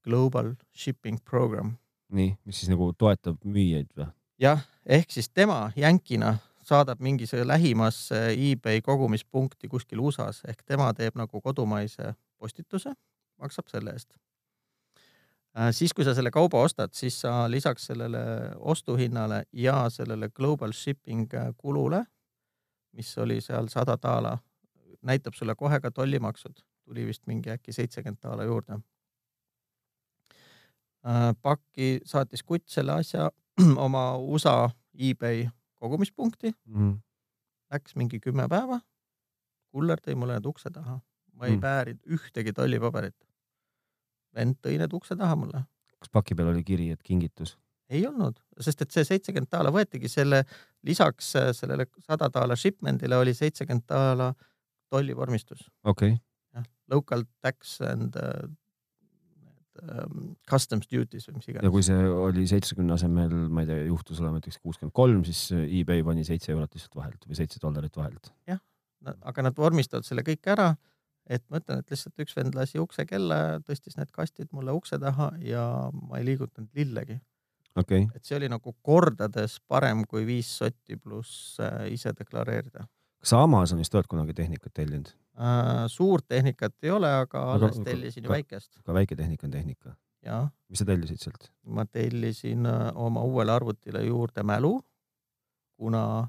Speaker 2: Global Shipping Program.
Speaker 1: nii, mis siis nagu toetab müüjaid või?
Speaker 2: jah, ehk siis tema jänkina saadab mingisuguse lähimasse eBay kogumispunkti kuskil USA-s ehk tema teeb nagu kodumaise postituse, maksab selle eest. siis, kui sa selle kauba ostad, siis sa lisaks sellele ostuhinnale ja sellele global shipping kulule, mis oli seal sada daala, näitab sulle kohe ka tollimaksud, tuli vist mingi äkki seitsekümmend daala juurde. pakki saatis kutt selle asja *clears throat* oma USA eBay kogumispunkti
Speaker 1: mm.
Speaker 2: läks mingi kümme päeva. kuller tõi mulle need ukse taha, ma ei mm. väärinud ühtegi tollipaberit. vend tõi need ukse taha mulle.
Speaker 1: kas paki peal oli kiri, et kingitus?
Speaker 2: ei olnud, sest et see seitsekümmend daala võetigi selle, lisaks äh, sellele sada daala shipment'ile oli seitsekümmend daala tollivormistus.
Speaker 1: okei okay..
Speaker 2: Local tax and uh, um, customs duties või mis iganes.
Speaker 1: ja kui see oli seitsmekümne asemel, ma ei tea, juhtus olema näiteks kuuskümmend kolm, siis eBay pani seitse eurot lihtsalt vahelt või seitse dollarit vahelt.
Speaker 2: jah, aga nad vormistavad selle kõik ära, et ma ütlen, et lihtsalt üks vend lasi ukse kella tõstis need kastid mulle ukse taha ja ma ei liigutanud lillegi.
Speaker 1: Okay.
Speaker 2: et see oli nagu kordades parem kui viis sotti pluss äh, ise deklareerida.
Speaker 1: kas Amazonist oled kunagi tehnikat tellinud?
Speaker 2: Äh,. suurt tehnikat ei ole, aga alles tellisin ju väikest.
Speaker 1: ka väike tehnika on tehnika? mis sa tellisid sealt?
Speaker 2: ma tellisin äh, oma uuele arvutile juurde mälu, kuna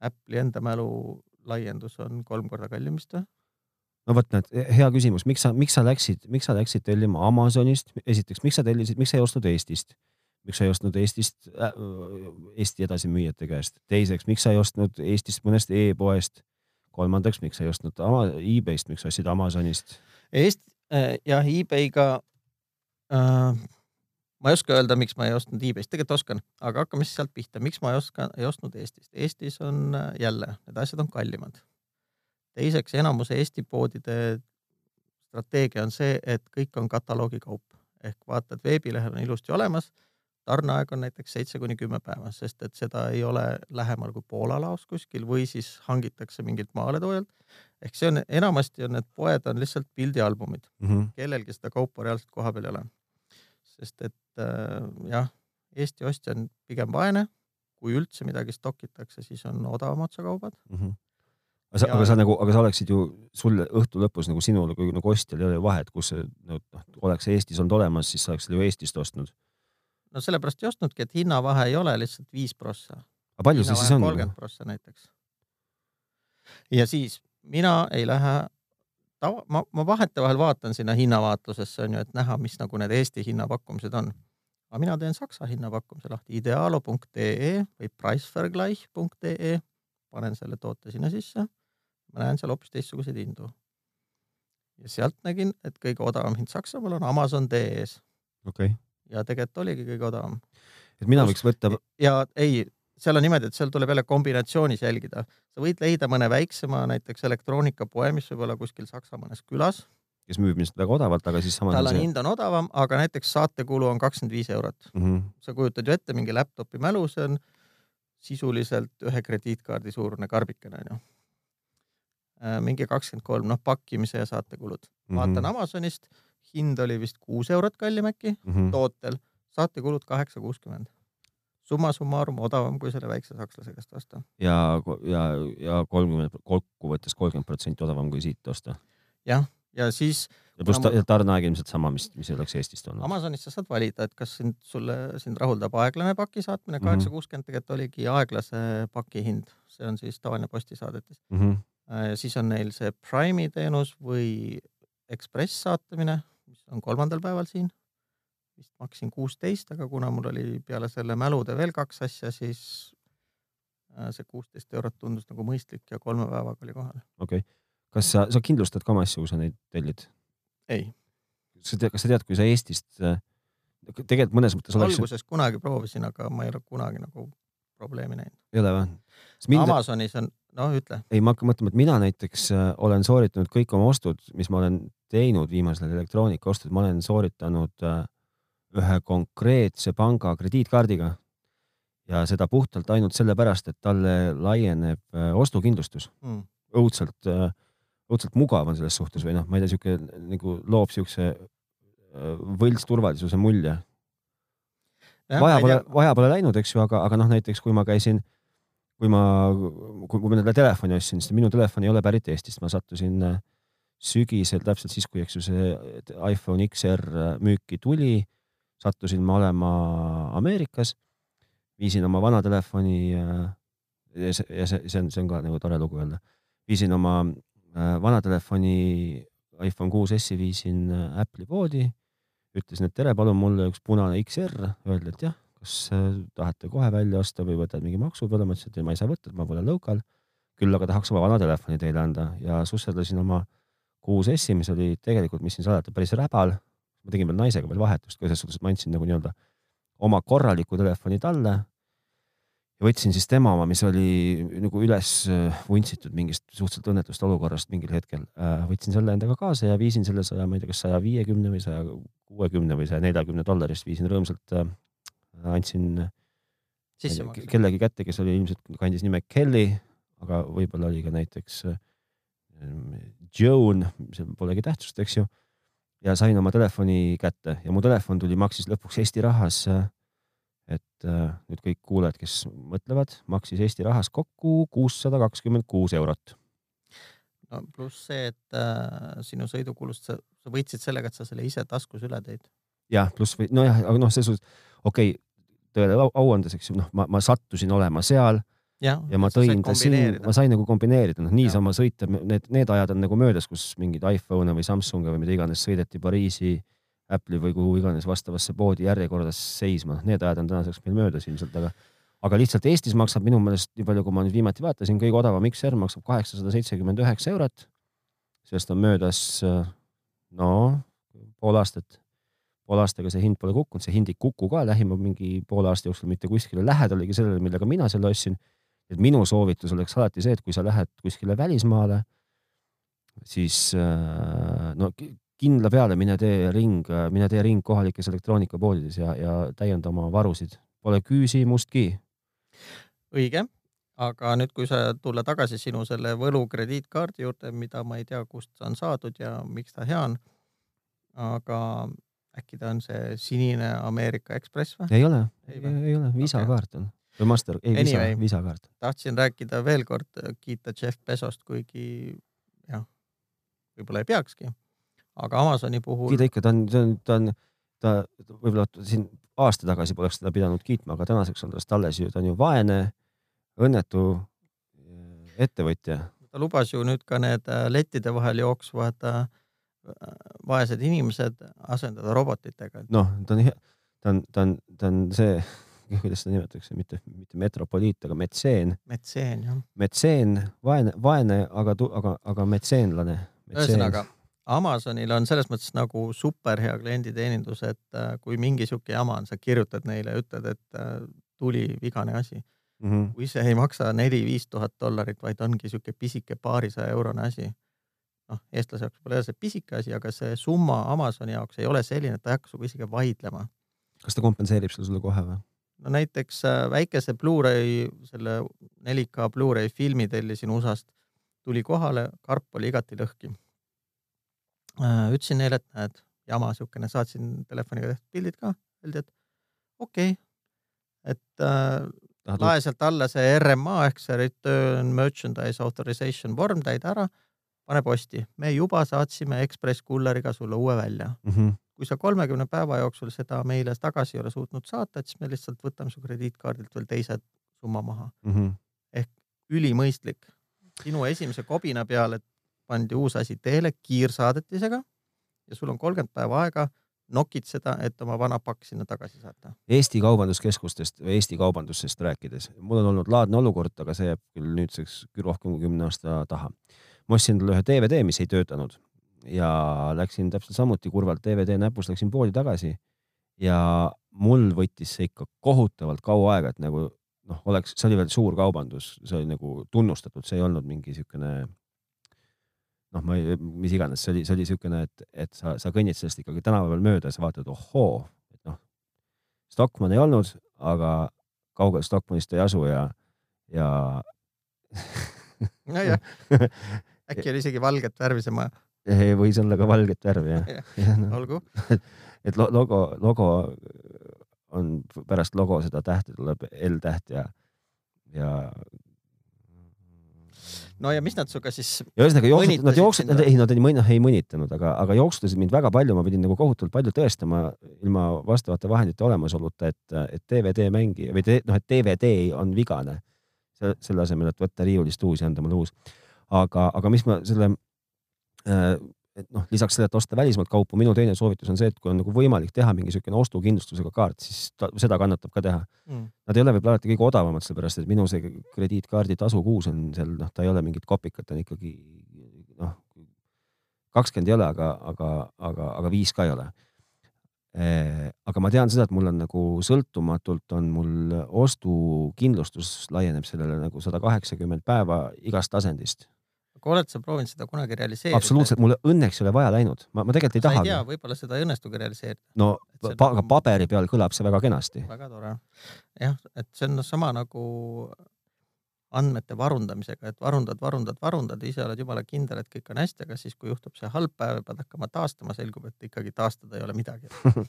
Speaker 2: Apple'i enda mälu laiendus on kolm korda kallim vist või?
Speaker 1: no vot, näed, hea küsimus, miks sa, miks sa läksid, miks sa läksid tellima Amazonist, esiteks, miks sa tellisid, miks sa ei ostnud Eestist? miks sa ei ostnud Eestist äh,, Eesti edasimüüjate käest? teiseks, miks sa ei ostnud Eestist mõnest e-poest? Kolmandaks, miks ei ostnud e-Bayst, miks ostsid Amazonist?
Speaker 2: Eest- äh,, jah, e-Bayga äh, ma ei oska öelda, miks ma ei ostnud e-Bayst, tegelikult oskan, aga hakkame siis sealt pihta, miks ma ei oska, ei ostnud Eestist. Eestis on äh, jälle, need asjad on kallimad. teiseks, enamuse Eesti poodide strateegia on see, et kõik on kataloogikaup ehk vaatad veebilehel on ilusti olemas tarneaeg on näiteks seitse kuni kümme päeva, sest et seda ei ole lähemal kui Poola laos kuskil või siis hangitakse mingilt maaletoojalt. ehk see on, enamasti on need poed on lihtsalt pildialbumid mm, -hmm. kellelgi seda kaupa reaalselt koha peal ei ole. sest et äh, jah, Eesti ostja on pigem vaene, kui üldse midagi stokitakse, siis on odavam otsakaubad mm.
Speaker 1: -hmm aga sa, aga sa nagu, aga sa oleksid ju, sul õhtu lõpus nagu sinul kui nagu ostjal ei ole ju vahet, kus see noh, oleks Eestis olnud olemas, siis sa oleks selle ju Eestist ostnud
Speaker 2: no sellepärast ei ostnudki, et hinnavahe ei ole lihtsalt viis prossa.
Speaker 1: aga palju see siis on?
Speaker 2: kolmkümmend prossa näiteks. ja siis mina ei lähe tava, ma, ma vahetevahel vaatan sinna hinnavaatlusesse on ju, et näha, mis nagu need Eesti hinnapakkumised on. aga mina teen Saksa hinnapakkumise lahti, idealo.ee või pricevergleich.ee, panen selle toote sinna sisse. ma näen seal hoopis teistsuguseid hindu. ja sealt nägin, et kõige odavam hind Saksamaal on Amazon.ee-s.
Speaker 1: okei okay
Speaker 2: ja tegelikult oligi kõige odavam.
Speaker 1: et mina võiks võtta.
Speaker 2: ja ei, seal on niimoodi, et seal tuleb jälle kombinatsioonis jälgida. sa võid leida mõne väiksema näiteks elektroonikapoe, mis võib olla kuskil Saksa mõnes külas.
Speaker 1: kes müüb ilmselt väga odavalt, aga siis samas.
Speaker 2: tal on hind on odavam, aga näiteks saatekulu on kakskümmend viis eurot mm. -hmm. sa kujutad ju ette mingi laptopi mälu, see on sisuliselt ühe krediitkaardi suurune karbikene onju äh, mingi kakskümmend kolm, noh pakkimise ja saatekulud mm. -hmm. vaatan Amazonist hind oli vist kuus eurot kallim äkki mm -hmm. tootel, saatekulud kaheksa kuuskümmend. summa summarum odavam kui selle väikse sakslase käest osta.
Speaker 1: ja, ja, ja kolmkümmend, kokkuvõttes kolmkümmend protsenti odavam kui siit osta.
Speaker 2: jah, ja siis.
Speaker 1: ja pluss ta, tarneaeg ilmselt sama, mis, mis oleks Eestist olnud.
Speaker 2: Amazonist sa saad valida, et kas sind, sulle, sind rahuldab aeglane paki saatmine, mhm. kaheksa kuuskümmend tegelikult oligi aeglase paki hind, see on siis tavaline postisaadetis mm. -hmm. Ja siis on neil see Prime'i teenus või Ekspress saatamine, mis on kolmandal päeval siin. vist maksin kuusteist, aga kuna mul oli peale selle mälude veel kaks asja, siis äh, see kuusteist eurot tundus nagu mõistlik ja kolme päevaga oli kohal.
Speaker 1: okei okay., kas sa, sa kindlustad ka oma asju, kui sa neid tellid?
Speaker 2: ei.
Speaker 1: sa tead, kas sa tead, kui sa Eestist, äh, tegelikult mõnes mõttes
Speaker 2: oleks. alguses kunagi proovisin, aga ma ei ole kunagi nagu probleemi näinud.
Speaker 1: ei ole või? mind,
Speaker 2: Amazonis on, noh ütle,
Speaker 1: ei ma hakkan mõtlema, et mina näiteks äh, olen sooritanud kõik oma ostud, mis ma olen teinud viimasel elektroonikaostud, ma olen sooritanud äh, ühe konkreetse panga krediitkaardiga ja seda puhtalt ainult sellepärast, et talle laieneb äh, ostukindlustus.
Speaker 2: mm..
Speaker 1: õudselt, õudselt mugav on selles suhtes või noh, ma ei tea, sihuke nagu loob siukse võltsturvalisuse mulje. Vaja pole, vaja pole läinud, eks ju, aga, aga noh, näiteks kui ma käisin, kui ma, kui, ma endale telefoni ostsin, siis minu telefon ei ole pärit Eestist, ma sattusin äh, sügisel täpselt siis, kui eks ju see iPhone XR müüki tuli, sattusin ma olema Ameerikas, viisin oma vana telefoni äh, ja see, ja see, see on, see on ka nagu tore lugu öelda, viisin oma äh, vana telefoni iPhone 6S-i viisin Apple'i poodi ütlesin, et tere, palun mulle üks punane XR, öeldi, et jah, kas äh, tahate kohe välja osta või võtad mingi maksu peale, ma ütlesin, et ei, ma ei saa võtta, ma pole local. küll aga tahaks oma vana telefoni teile anda ja susserdasin oma 6S-i, mis oli tegelikult, mis siin salata, päris räbal. ma tegin veel naisega veel vahetust ka selles suhtes, et ma andsin nagu nii-öelda oma korraliku telefoni talle. Ja võtsin siis tema oma, mis oli nagu üles äh, vuntsitud mingist suhteliselt õnnetust olukorrast mingil hetkel. võtsin selle endaga kaasa ja viisin selle saja, ma ei tea, kas saja viiekümne või saja kuuekümne või saja neljakümne dollarist viisin rõõmsalt äh,, andsin
Speaker 2: sisse maksta.
Speaker 1: kellegi kätte, kes oli ilmselt kandis nime Kelly, aga võib-olla oli ka näiteks äh, Joan, see polegi tähtsust, eks ju. ja sain oma telefoni kätte ja mu telefon tuli, maksis lõpuks Eesti rahas. Et äh, nüüd kõik kuulajad, kes mõtlevad, maksis Eesti rahas kokku kuussada kakskümmend kuus eurot.
Speaker 2: no pluss see, et äh, sinu sõidukulust sa, sa võitsid sellega, et sa selle ise taskus üle tõid.
Speaker 1: jah, pluss või nojah, aga noh, selles suhtes okei okay,, tõele au- andes, eks ju, noh, ma, ma sattusin olema seal
Speaker 2: jah,
Speaker 1: ja ma tõin ta siin, ma sain nagu kombineerida, noh niisama sõita, need, need ajad on nagu möödas, kus mingeid iPhone'e või Samsung'e või mida iganes sõideti Pariisi, Apple'i või kuhu iganes vastavasse poodi järjekorras seisma, need ajad on tänaseks meil möödas ilmselt, aga aga lihtsalt Eestis maksab minu meelest nii palju, kui ma nüüd viimati vaatasin, kõige odavam XR maksab kaheksasada seitsekümmend üheksa eurot. sellest on möödas no pool aastat, poole aastaga see hind pole kukkunud, see hind ei kuku ka lähima mingi poole aasta jooksul mitte kuskile. Lähedalegi sellele, millega mina selle ostsin. Et minu soovitus oleks alati see, et kui sa lähed kuskile välismaale, siis äh, no kindla peale mine tee ring, mine tee ring kohalikes elektroonikapoodides ja, ja täienda oma varusid. Pole küsimustki.
Speaker 2: õige, aga nüüd, kui sa tulla tagasi sinu selle võlu krediitkaardi juurde, mida ma ei tea, kust on saadud ja miks ta hea on. aga äkki ta on see sinine Ameerika Ekspress või?
Speaker 1: ei ole,
Speaker 2: Ei
Speaker 1: ei,
Speaker 2: või?
Speaker 1: ei ole, visakaart on või master, ei visa
Speaker 2: Anyway.,
Speaker 1: visakaart.
Speaker 2: tahtsin rääkida veel kord, kiita Jeff Bezost, kuigi jah, võib-olla ei peakski. Aga Amazoni puhul
Speaker 1: kiida ikka, ta on, ta on, ta on, ta võib-olla siin aasta tagasi poleks teda pidanud kiitma, aga tänaseks on tast alles ju, ta on ju vaene, õnnetu äh, ettevõtja
Speaker 2: ta lubas ju nüüd ka need äh, lettide vahel jooksvad äh, vaesed inimesed asendada robotitega.
Speaker 1: noh, ta on, ta on, ta on, ta on see, *laughs* kuidas seda nimetatakse, mitte, mitte metropoliit, aga metseen,
Speaker 2: metseen jah.
Speaker 1: metseen, vaene, vaene, aga, aga, aga metseenlane.
Speaker 2: ühesõnaga, Amazonil on selles mõttes nagu superhea klienditeenindus, et äh, kui mingi sihuke jama on, sa kirjutad neile, ütled, et äh, tuli vigane asi.
Speaker 1: mm. -hmm.
Speaker 2: kui see ei maksa neli-viis tuhat dollarit, vaid ongi sihuke pisike paarisaja eurone asi. noh, eestlase jaoks pole see pisike asi, aga see summa Amazoni jaoks ei ole selline, et ta ei hakka sinuga isegi vaidlema.
Speaker 1: kas ta kompenseerib selle sulle kohe või?
Speaker 2: no näiteks äh, väikese Blu-ray, selle 4K Blu-ray filmi tellisin USA-st, tuli kohale, karp oli igati lõhki. Ütlesin neile, et näed, jama siukene, saatsin telefoniga tehtud pildid ka, öeldi, et okei okay., et äh,
Speaker 1: tahad
Speaker 2: lae sealt alla see RMA ehk see Return Merchandise Authorization vorm, täida ära, pane posti, me juba saatsime Ekspress kulleriga sulle uue välja.
Speaker 1: mm? -hmm.
Speaker 2: kui sa kolmekümne päeva jooksul seda meile tagasi ei ole suutnud saata, et siis me lihtsalt võtame su krediitkaardilt veel teise summa maha.
Speaker 1: Mm -hmm.
Speaker 2: ülimõistlik. sinu esimese kobina peale pandi uus asi teele kiirsaadetisega ja sul on kolmkümmend päeva aega nokitseda, et oma vana pakk sinna tagasi saata.
Speaker 1: Eesti kaubanduskeskustest või Eesti kaubandusest rääkides, mul on olnud laadne olukord, aga see jääb küll nüüdseks küll rohkem kui kümne aasta taha. ma ostsin endale ühe DVD, mis ei töötanud ja läksin täpselt samuti kurvalt DVD näpus, läksin poodi tagasi ja mul võttis see ikka kohutavalt kaua aega, et nagu noh, oleks, see oli veel suur kaubandus, see oli nagu tunnustatud, see ei olnud mingi siukene noh, ma ei, mis iganes, see oli, see oli siukene, et, et sa, sa kõnnid sellest ikkagi tänava peal mööda ja sa vaatad, ohoo, et noh, Stockmann ei olnud, aga kaugel Stockmannist ei asu ja, ja
Speaker 2: nojah, *laughs* äkki oli isegi valget värvi see maja.
Speaker 1: võis olla ka valget värvi jah *laughs* ja,
Speaker 2: ja, no. olgu *laughs*
Speaker 1: et logo, logo on pärast logo seda tähte tuleb L täht ja, ja
Speaker 2: no ja mis nad sinuga siis
Speaker 1: ja ühesõnaga jooksutasid, nad jooksid, ei nad ei, noh, ei mõnitanud, aga, aga jooksutasid mind väga palju, ma pidin nagu kohutavalt palju tõestama ilma vastavate vahendite olemasoluta, et, et DVD mängi või te, noh, et DVD on vigane. selle asemel, et võtta riiulist uus ja anda mulle uus. aga, aga mis ma selle äh, et noh, lisaks sellele, et osta välismaalt kaupu, minu teine soovitus on see, et kui on nagu võimalik teha mingi niisugune ostukindlustusega kaart, siis ta, seda kannatab ka teha. Mm.. Nad ei ole võib-olla alati kõige odavamad, sellepärast et minu see krediitkaardi tasu kuus on seal, noh, ta ei ole mingit kopikat, on ikkagi noh, kakskümmend ei ole, aga, aga, aga, aga viis ka ei ole. Aga ma tean seda, et mul on nagu sõltumatult on mul ostukindlustus laieneb sellele nagu sada kaheksakümmend päeva igast asendist
Speaker 2: aga oled sa proovinud seda kunagi realiseerida?
Speaker 1: absoluutselt, mulle õnneks ei ole vaja läinud, ma, ma tegelikult ei taha.
Speaker 2: ei tea, võib-olla seda ei õnnestugi realiseerida.
Speaker 1: no pa, aga nagu... paberi peal kõlab see väga kenasti.
Speaker 2: väga tore. jah, et see on sama nagu andmete varundamisega, et varundad, varundad, varundad, ise oled jumala kindel, et kõik on hästi, aga siis, kui juhtub see halb päev ja pead hakkama taastama, selgub, et ikkagi taastada ei ole midagi *laughs*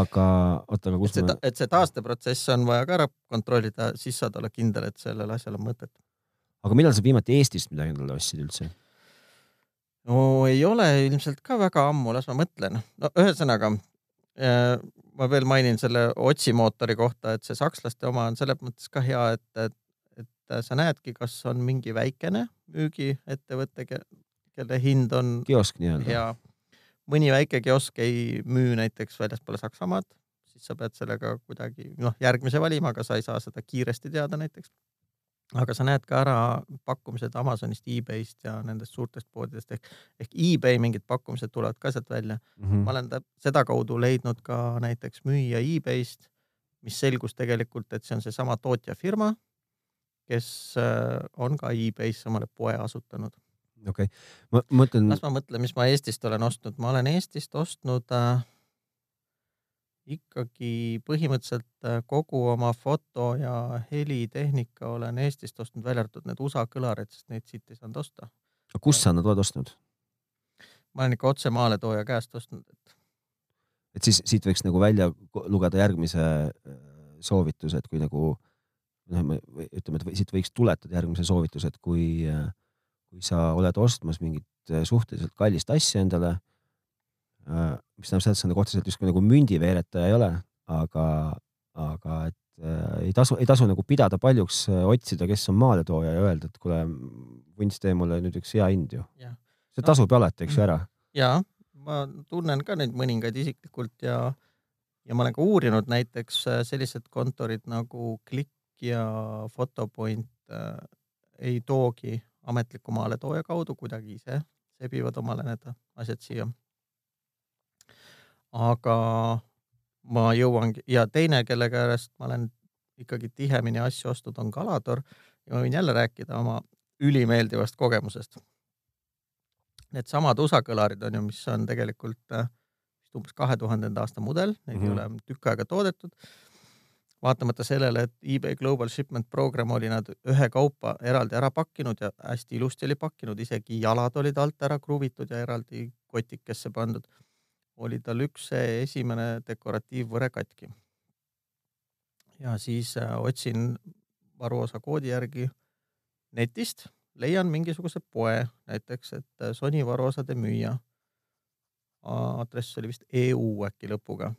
Speaker 1: aga oota, aga kus
Speaker 2: et see, me. et see taasteprotsess on vaja ka ära kontrollida, siis saad olla kindel, et sellel asjal on mõtet
Speaker 1: aga millal sa viimati Eestist midagi endale ostsid üldse?
Speaker 2: no ei ole ilmselt ka väga ammu, las ma mõtlen. no ühesõnaga äh, ma veel mainin selle otsimootori kohta, et see sakslaste oma on selles mõttes ka hea, et, et, et sa näedki, kas on mingi väikene müügiettevõte, kelle hind on
Speaker 1: kiosk nii-öelda.
Speaker 2: mõni väike kiosk ei müü näiteks väljaspoole Saksamaad, siis sa pead sellega kuidagi noh, järgmise valima, aga sa ei saa seda kiiresti teada näiteks aga sa näed ka ära pakkumised Amazonist e, e-Bayst ja nendest suurtest poodidest ehk, ehk e-Bay mingid pakkumised tulevad ka sealt välja mm. -hmm. ma olen sedakaudu leidnud ka näiteks müüja e-Bayst, mis selgus tegelikult, et see on seesama tootjafirma, kes äh, on ka e-Bay's omale poe asutanud.
Speaker 1: okei okay., ma mõtlen.
Speaker 2: las ma mõtlen, mis ma Eestist olen ostnud, ma olen Eestist ostnud äh, ikkagi põhimõtteliselt äh, kogu oma foto ja helitehnika olen Eestist ostnud, välja arvatud need USA kõlarid, sest neid siit ei saanud osta.
Speaker 1: aga kus sa nad oled ostnud?
Speaker 2: ma olen ikka otse maaletooja käest ostnud, et.
Speaker 1: et siis siit võiks nagu välja lugeda järgmise äh, soovituse, et kui nagu noh, ütleme, et siit võiks tuletada järgmise soovituse, et kui, äh, kui sa oled ostmas mingit suhteliselt kallist asja endale mis tähendab seda, et sa nagu otseselt justkui nagu mündiveeretaja ei ole, aga, aga et äh, ei tasu, ei tasu nagu pidada paljuks äh, otsida, kes on maaletooja ja öelda, et kuule, vunts, tee mulle nüüd üks hea hind ju. see tasub ju no, alati, eks ju, ära.
Speaker 2: ja ma tunnen ka neid mõningaid isiklikult ja, ja ma olen ka uurinud näiteks äh, sellised kontorid nagu Klikk ja Photopoint äh, ei toogi ametliku maaletooja kaudu kuidagi ise sebivad omale need asjad siia aga ma jõuangi ja teine, kelle käest ma olen ikkagi tihemini asju ostnud, on Galador ja ma võin jälle rääkida oma ülimeeldivast kogemusest. Needsamad USA kõlarid on ju, mis on tegelikult äh, umbes kahe tuhandenda aasta mudel, neid mm -hmm. ei mhm. ole tükk aega toodetud. vaatamata sellele, et eBay Global Shipment Program oli nad ühekaupa eraldi ära pakkinud ja hästi ilusti oli pakkinud, isegi jalad olid alt ära kruvitud ja eraldi kotikesse pandud oli tal üks esimene dekoratiivvõre katki. ja siis äh, otsin varuosa koodi järgi netist, leian mingisuguse poe, näiteks et äh, Sony varuosade müüja. aadress oli vist EU äkki lõpuga.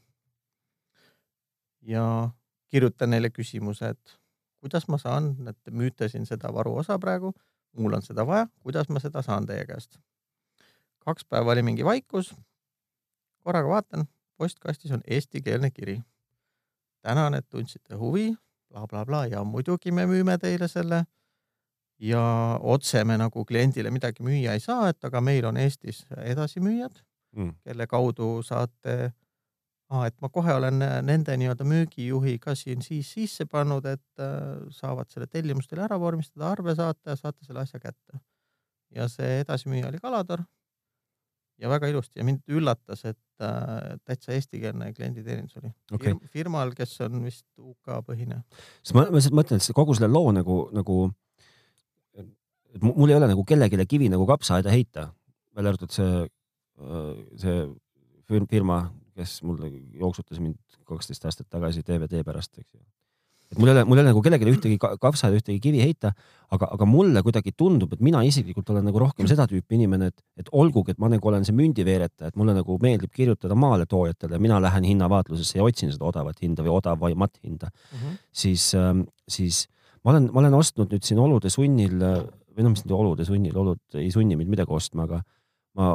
Speaker 2: ja kirjutan neile küsimuse, et kuidas ma saan, et te müüte siin seda varuosa praegu, mul on seda vaja, kuidas ma seda saan teie käest? kaks päeva oli mingi vaikus korraga vaatan, postkastis on eestikeelne kiri. tänan, et tundsite huvi bla,, blablabla ja muidugi me müüme teile selle. ja otse me nagu kliendile midagi müüa ei saa, et aga meil on Eestis edasimüüjad mm., kelle kaudu saate aa, et ma kohe olen nende nii-öelda müügijuhiga siin siis sisse pannud, et äh, saavad selle tellimuse teile ära vormistada, arve saata ja saate selle asja kätte. ja see edasimüüja oli Kalador. Ja väga ilusti ja mind üllatas, et äh, täitsa eestikeelne klienditeenindus oli
Speaker 1: Okei.
Speaker 2: Firm, firmal, kes on vist UK põhine.
Speaker 1: sest ma, ma lihtsalt mõtlen, et see kogu selle loo nagu, nagu, et mu- mul ei ole nagu kellelegi kivi nagu kapsaaeda heita, välja arvatud see, see fir- firma, kes mul jooksutas mind kaksteist aastat tagasi DVD pärast, eks ju. Et mul ei ole, mul ei ole nagu kellelegi ühtegi ka- kapsaaeda, ühtegi kivi heita, aga, aga mulle kuidagi tundub, et mina isiklikult olen nagu rohkem seda tüüpi inimene, et, et olgugi, et ma nagu olen see mündiveeretaja, et mulle nagu meeldib kirjutada maaletoojatele, mina lähen hinnavaatlusesse ja otsin seda odavat hinda või odavamat hinda
Speaker 2: mm. -hmm.
Speaker 1: siis, siis ma olen, ma olen ostnud nüüd siin olude sunnil või noh, mis nüüd olude sunnil, olud ei sunni mind midagi ostma, aga ma,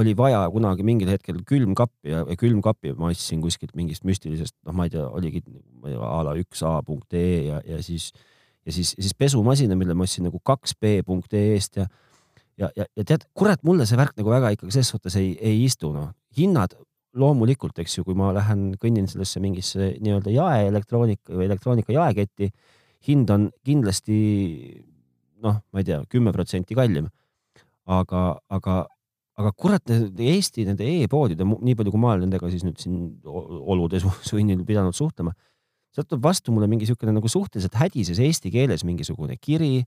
Speaker 1: oli vaja kunagi mingil hetkel külmkappi ja, ja külmkapi ma ostsin kuskilt mingist müstilisest, noh, ma ei tea, oligi a la üks A punkt ee ja, ja siis, ja siis, siis pesumasina, mille ma ostsin nagu kaks B punkt ee eest ja ja, ja, ja tead, kurat, mulle see värk nagu väga ikkagi selles suhtes ei, ei istu, noh. hinnad loomulikult, eks ju, kui ma lähen, kõnnin sellesse mingisse nii-öelda jaeelektroonika või elektroonika jaeketti, hind on kindlasti noh, ma ei tea, kümme protsenti kallim. aga, aga, aga kurat, Eesti nende e-poodide, nii palju, kui ma olen nendega siis nüüd siin olude *laughs* sunnil pidanud suhtlema, sealt tuleb vastu mulle mingi niisugune nagu suhteliselt hädises eesti keeles mingisugune kiri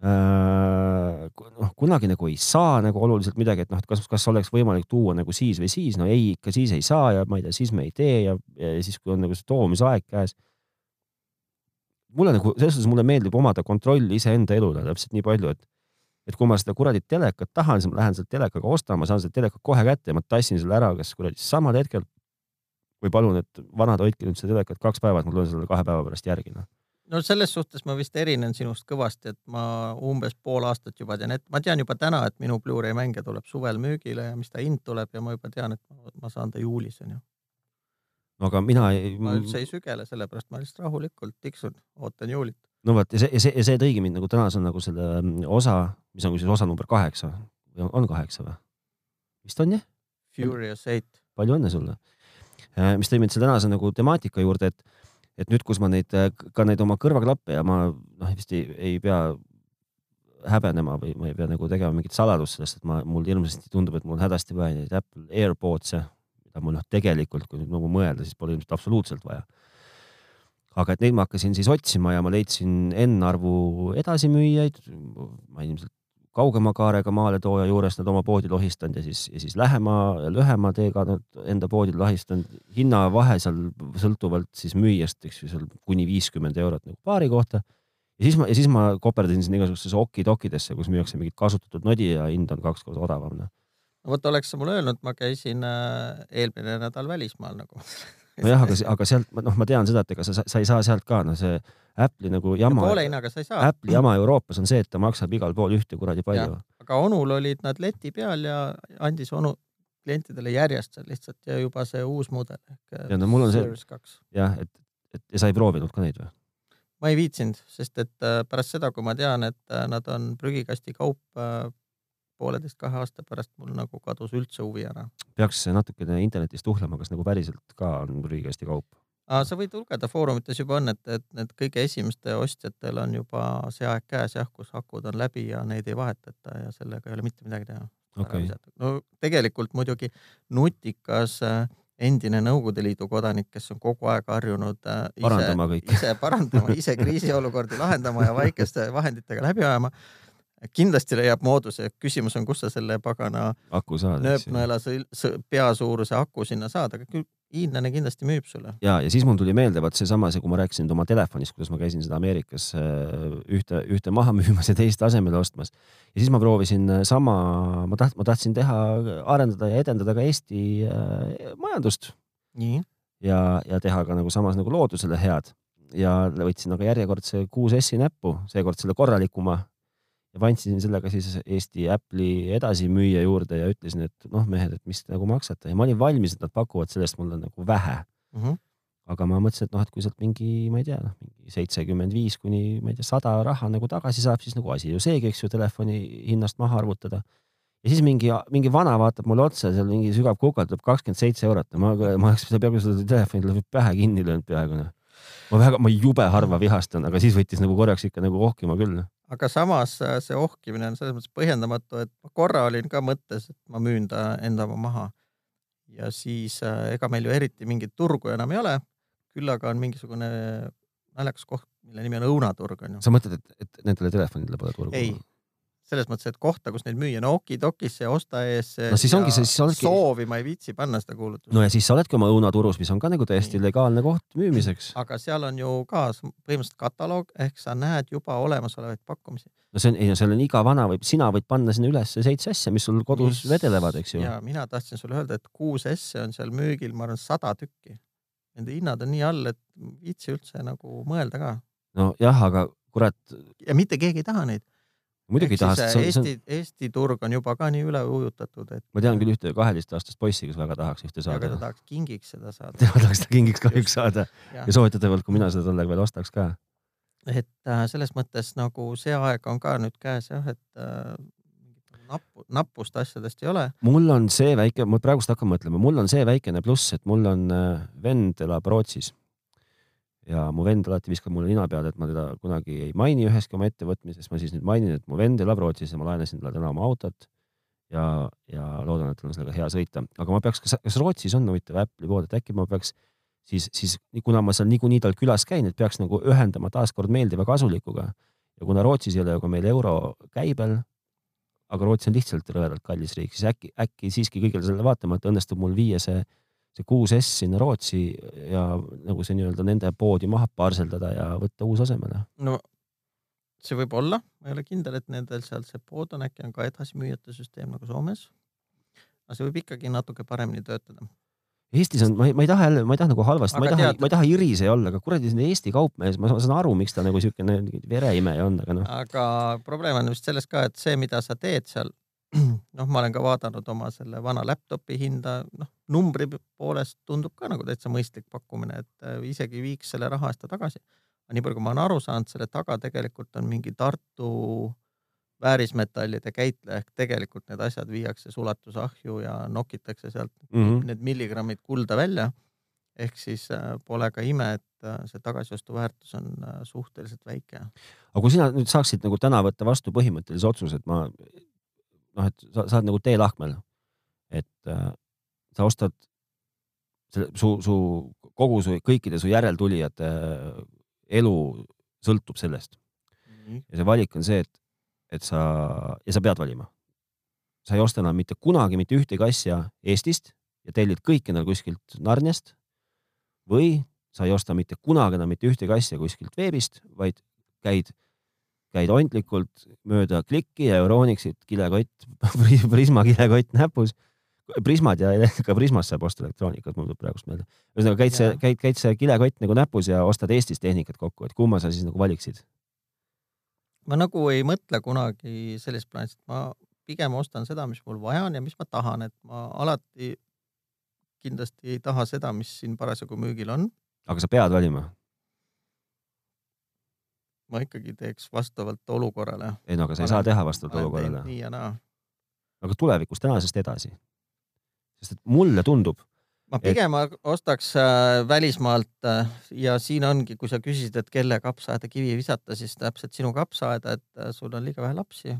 Speaker 1: noh, kunagi nagu ei saa nagu oluliselt midagi, et noh, et kas, kas oleks võimalik tuua nagu siis või siis, no ei, ikka siis ei saa ja ma ei tea, siis me ei tee ja, ja siis, kui on nagu see toomisaeg käes. mulle nagu selles suhtes mulle meeldib omada kontrolli iseenda elule täpselt nii palju, et, et kui ma seda kuradi telekat tahan, siis ma lähen selle telekaga ostama, saan selle teleka kohe kätte ja ma tassin selle ära, kas kuradi samal hetkel või palun, et vanad hoidke nüüd seda telekat kaks päeva, et ma tulen sellele kahe päeva pärast järgi noh
Speaker 2: no selles suhtes ma vist erinen sinust kõvasti, et ma umbes pool aastat juba tean ette, ma tean juba täna, et minu Blu-ray mänge tuleb suvel müügile ja mis ta hind tuleb ja ma juba tean, et ma saan ta juulis onju.
Speaker 1: no aga mina ei.
Speaker 2: ma üldse ei sügele, sellepärast ma lihtsalt rahulikult tiksun, ootan juulit.
Speaker 1: No vot ja see, ja see, ja see tõigi mind nagu tänase nagu selle mm, osa, mis on siis osa number kaheksa või on, on kaheksa või? vist on jah?
Speaker 2: Furious Eight.
Speaker 1: palju õnne sulle. mis tõi mind selle tänase nagu temaatika juurde, et et nüüd, kus ma neid, ka neid oma kõrvaklappe ja ma noh, vist ei, ei pea häbenema või ma ei pea nagu tegema mingit saladust sellest, et ma, mul hirmsasti tundub, et mul on hädasti vaja neid Apple AirPods'e, mida mul noh, tegelikult, kui nüüd nagu mõelda, siis pole ilmselt absoluutselt vaja. Aga et neid ma hakkasin siis otsima ja ma leidsin N-arvu edasimüüjaid, ma ilmselt kaugema kaarega maaletooja juures nad oma poodi lohistanud ja siis, ja siis lähema lühema teega nad enda poodi lahistanud. hinnavahe seal sõltuvalt siis müüjast, eks ju, seal kuni viiskümmend eurot nagu paari kohta. ja siis ma, ja siis ma koperdasin sinna igasugustesse okidokidesse, kus müüakse mingit kasutatud nodi ja hind on kaks korda odavam.
Speaker 2: no vot, oleks sa mulle öelnud, ma käisin äh, eelmine nädal välismaal nagu *laughs*
Speaker 1: nojah, aga, aga sealt, noh, ma tean seda, et ega sa, sa ei saa sealt ka, noh, see Apple'i nagu jama.
Speaker 2: poole hinnaga sa ei saa.
Speaker 1: Apple'i jama Euroopas on see, et ta maksab igal pool ühte kuradi palju.
Speaker 2: aga onul olid nad leti peal ja andis onu klientidele järjest seal lihtsalt ja juba see uus mudel
Speaker 1: ja no mul on see, jah, et, et ja sa ei proovinud ka neid või?
Speaker 2: ma ei viitsinud, sest et äh, pärast seda, kui ma tean, et äh, nad on prügikasti kaup pooleteist-kahe aasta pärast mul nagu kadus üldse huvi ära.
Speaker 1: peaks natukene internetis tuhlema, kas nagu päriselt ka on prügikasti kaup?
Speaker 2: sa võid lugeda foorumites juba on, et, et need kõige esimeste ostjatel on juba see aeg käes jah, kus akud on läbi ja neid ei vahetata ja sellega ei ole mitte midagi teha
Speaker 1: okay..
Speaker 2: no tegelikult muidugi nutikas äh, endine Nõukogude Liidu kodanik, kes on kogu aeg harjunud äh, ise, ise parandama, ise kriisiolukordi lahendama ja väikeste vahenditega läbi ajama kindlasti leiab mooduse, küsimus on, kust sa selle pagana
Speaker 1: aku saad,
Speaker 2: nööpnõela peasuuruse aku sinna saad, aga küll hiinlane kindlasti müüb sulle.
Speaker 1: ja, ja siis mul tuli meelde vaat seesama, see, kui ma rääkisin oma telefonist, kuidas ma käisin seda Ameerikas äh, ühte, ühte maha müümas ja teist asemele ostmas. ja siis ma proovisin sama, ma taht-, ma tahtsin teha, arendada ja edendada ka Eesti äh, majandust.
Speaker 2: nii.
Speaker 1: ja, ja teha ka nagu samas nagu loodusele head ja võtsin aga järjekordse 6S-i näppu, seekord selle korralikuma ja andsin sellega siis Eesti Apple'i edasimüüja juurde ja ütlesin, et noh, mehed, et mis te nagu maksate ja ma olin valmis, et nad pakuvad sellest mulle nagu vähe
Speaker 2: mm. -hmm.
Speaker 1: aga ma mõtlesin, et noh, et kui sealt mingi, ma ei tea, noh, mingi seitsekümmend viis kuni ma ei tea, sada raha nagu tagasi saab, siis nagu asi ju seegi, eks ju, telefoni hinnast maha arvutada. ja siis mingi, mingi vana vaatab mulle otsa, seal mingi sügav kukaldab kakskümmend seitse eurot ja ma, ma oleks peaaegu seda telefoni talle pähe kinni löönud peaaegu noh. ma väga, ma jube harva vihastan, aga siis võttis nagu korraks ikka nagu ohkima küll.
Speaker 2: Aga samas äh, see ohkimine on selles mõttes põhjendamatu, et ma korra olin ka mõttes, et ma müün ta enda oma maha. ja siis äh, ega meil ju eriti mingit turgu enam ei ole. küll aga on mingisugune naljakas koht, mille nimi on õunaturg on ju.
Speaker 1: sa mõtled, et, et nendele telefonidele pole turgu?
Speaker 2: ei, selles mõttes, et kohta, kus neid müüa, no okidokisse ja osta ees.
Speaker 1: no siis ongi see, siis oledki.
Speaker 2: soovi ma ei viitsi panna seda kuulutust.
Speaker 1: no ja siis sa oledki oma õunaturus, mis on ka nagu täiesti Nii. legaalne koht müümiseks.
Speaker 2: aga seal on ju ka põhimõtteliselt kataloog ehk sa näed juba olemasolevaid pakkumisi.
Speaker 1: no see on, ei no seal on iga vana võib, sina võid panna sinna üles seitse asja, mis sul kodus mis... vedelevad, eks ju.
Speaker 2: ja mina tahtsin sulle öelda, et kuus asja on seal müügil, ma arvan, sada tükki. Nende hinnad on nii all, et viitsi üldse nagu mõelda ka.
Speaker 1: nojah, aga kurat.
Speaker 2: ja mitte keegi ei taha neid
Speaker 1: muidugi ei taha.
Speaker 2: Eesti, Eesti turg on juba ka nii üle ujutatud, et.
Speaker 1: ma tean küll ühte kaheteistaastast poissi, kes väga tahaks ühte saada.
Speaker 2: aga ta tahaks kingiks seda saada. *laughs*
Speaker 1: tema tahaks seda kingiks kahjuks saada ja, ja soovitatavalt, kui mina seda talle veel ostaks ka.
Speaker 2: et äh, selles mõttes nagu see aeg on ka nüüd käes jah, et äh, nappu, nappust asjadest ei ole.
Speaker 1: mul on see väike, ma praegust hakkan mõtlema, mul on see väikene pluss, et mul on äh, vend elab Rootsis ja mu vend alati viskab mulle nina peale, et ma teda kunagi ei maini üheski oma ettevõtmises, ma siis nüüd mainin, et mu vend elab Rootsis ja ma laenasin talle täna oma autot. Ja, ja loodan, et tal on sellega hea sõita, aga ma peaks, kas, Rootsis on huvitav Apple'i pood, et äkki ma peaks siis, siis kuna ma seal niikuinii tal külas käin, et peaks nagu ühendama taaskord meeldiva kasulikuga. Ja kuna Rootsis ei ole ju ka meil euro käibel, aga Rootsi on lihtsalt rõvedalt kallis riik, siis äkki, äkki siiski kõigele sellele vaatamata õnnestub mul viia see see kuus S sinna Rootsi ja nagu see nii-öelda nende poodi maha parseldada ja võtta uus asemele?
Speaker 2: no see võib olla, ma ei ole kindel, et nendel seal see pood on, äkki on ka edasimüüjate süsteem nagu Soomes. aga see võib ikkagi natuke paremini töötada.
Speaker 1: Eestis on, ma ei, ma ei taha jälle, ma ei taha nagu halvasti, ma ei taha, ma ei taha iriseja olla, aga kuradi see Eesti kaupmees, ma saan aru, miks ta nagu siukene vereimeja on, aga noh.
Speaker 2: aga probleem on vist selles ka, et see, mida sa teed seal, *clears throat* noh, ma olen ka vaadanud oma selle vana laptopi hinda, noh, numbri poolest tundub ka nagu täitsa mõistlik pakkumine, et äh, isegi viiks selle raha eest ta tagasi. aga nii palju, kui ma olen aru saanud, selle taga tegelikult on mingi Tartu väärismetallide käitleja ehk tegelikult need asjad viiakse sulatusahju ja nokitakse sealt mm -hmm. need milligrammid kulda välja. ehk siis äh, pole ka ime, et äh, see tagasiostuväärtus on suhteliselt väike.
Speaker 1: aga kui sina nüüd saaksid nagu täna võtta vastu põhimõttelise otsuse, et ma noh, et sa, sa oled nagu teelahkmel. et äh, sa ostad selle, su, su kogu su kõikide su järeltulijate äh, elu sõltub sellest mm. -hmm. ja see valik on see, et, et sa ja sa pead valima. sa ei osta enam mitte kunagi mitte ühtegi asja Eestist ja tellid kõik endale kuskilt Narniast või sa ei osta mitte kunagi enam mitte ühtegi asja kuskilt veebist, vaid käid käid ontlikult mööda klikki ja Euronixit kilekott, *laughs* Prisma kilekott näpus. Prismad ja *laughs* ka Prismast saab osta elektroonikat, mul tuleb praegust meelde. ühesõnaga käid see, käid, käid see kilekott nagu näpus ja ostad Eestis tehnikat kokku, et kumma sa siis nagu valiksid?
Speaker 2: ma nagu ei mõtle kunagi sellist plaanist, ma pigem ostan seda, mis mul vaja on ja mis ma tahan, et ma alati kindlasti ei taha seda, mis siin parasjagu müügil on.
Speaker 1: aga sa pead valima?
Speaker 2: Ma ikkagi teeks vastavalt olukorrale.
Speaker 1: ei no aga sa ei saa teha vastavalt olukorrale.
Speaker 2: nii ja naa.
Speaker 1: aga tulevikus, tänasest edasi. sest et mulle tundub.
Speaker 2: ma pigem et... ostaks äh, välismaalt äh, ja siin ongi, kui sa küsisid, et kelle kapsaaeda kivi visata, siis täpselt sinu kapsaaeda, et äh, sul on liiga vähe lapsi.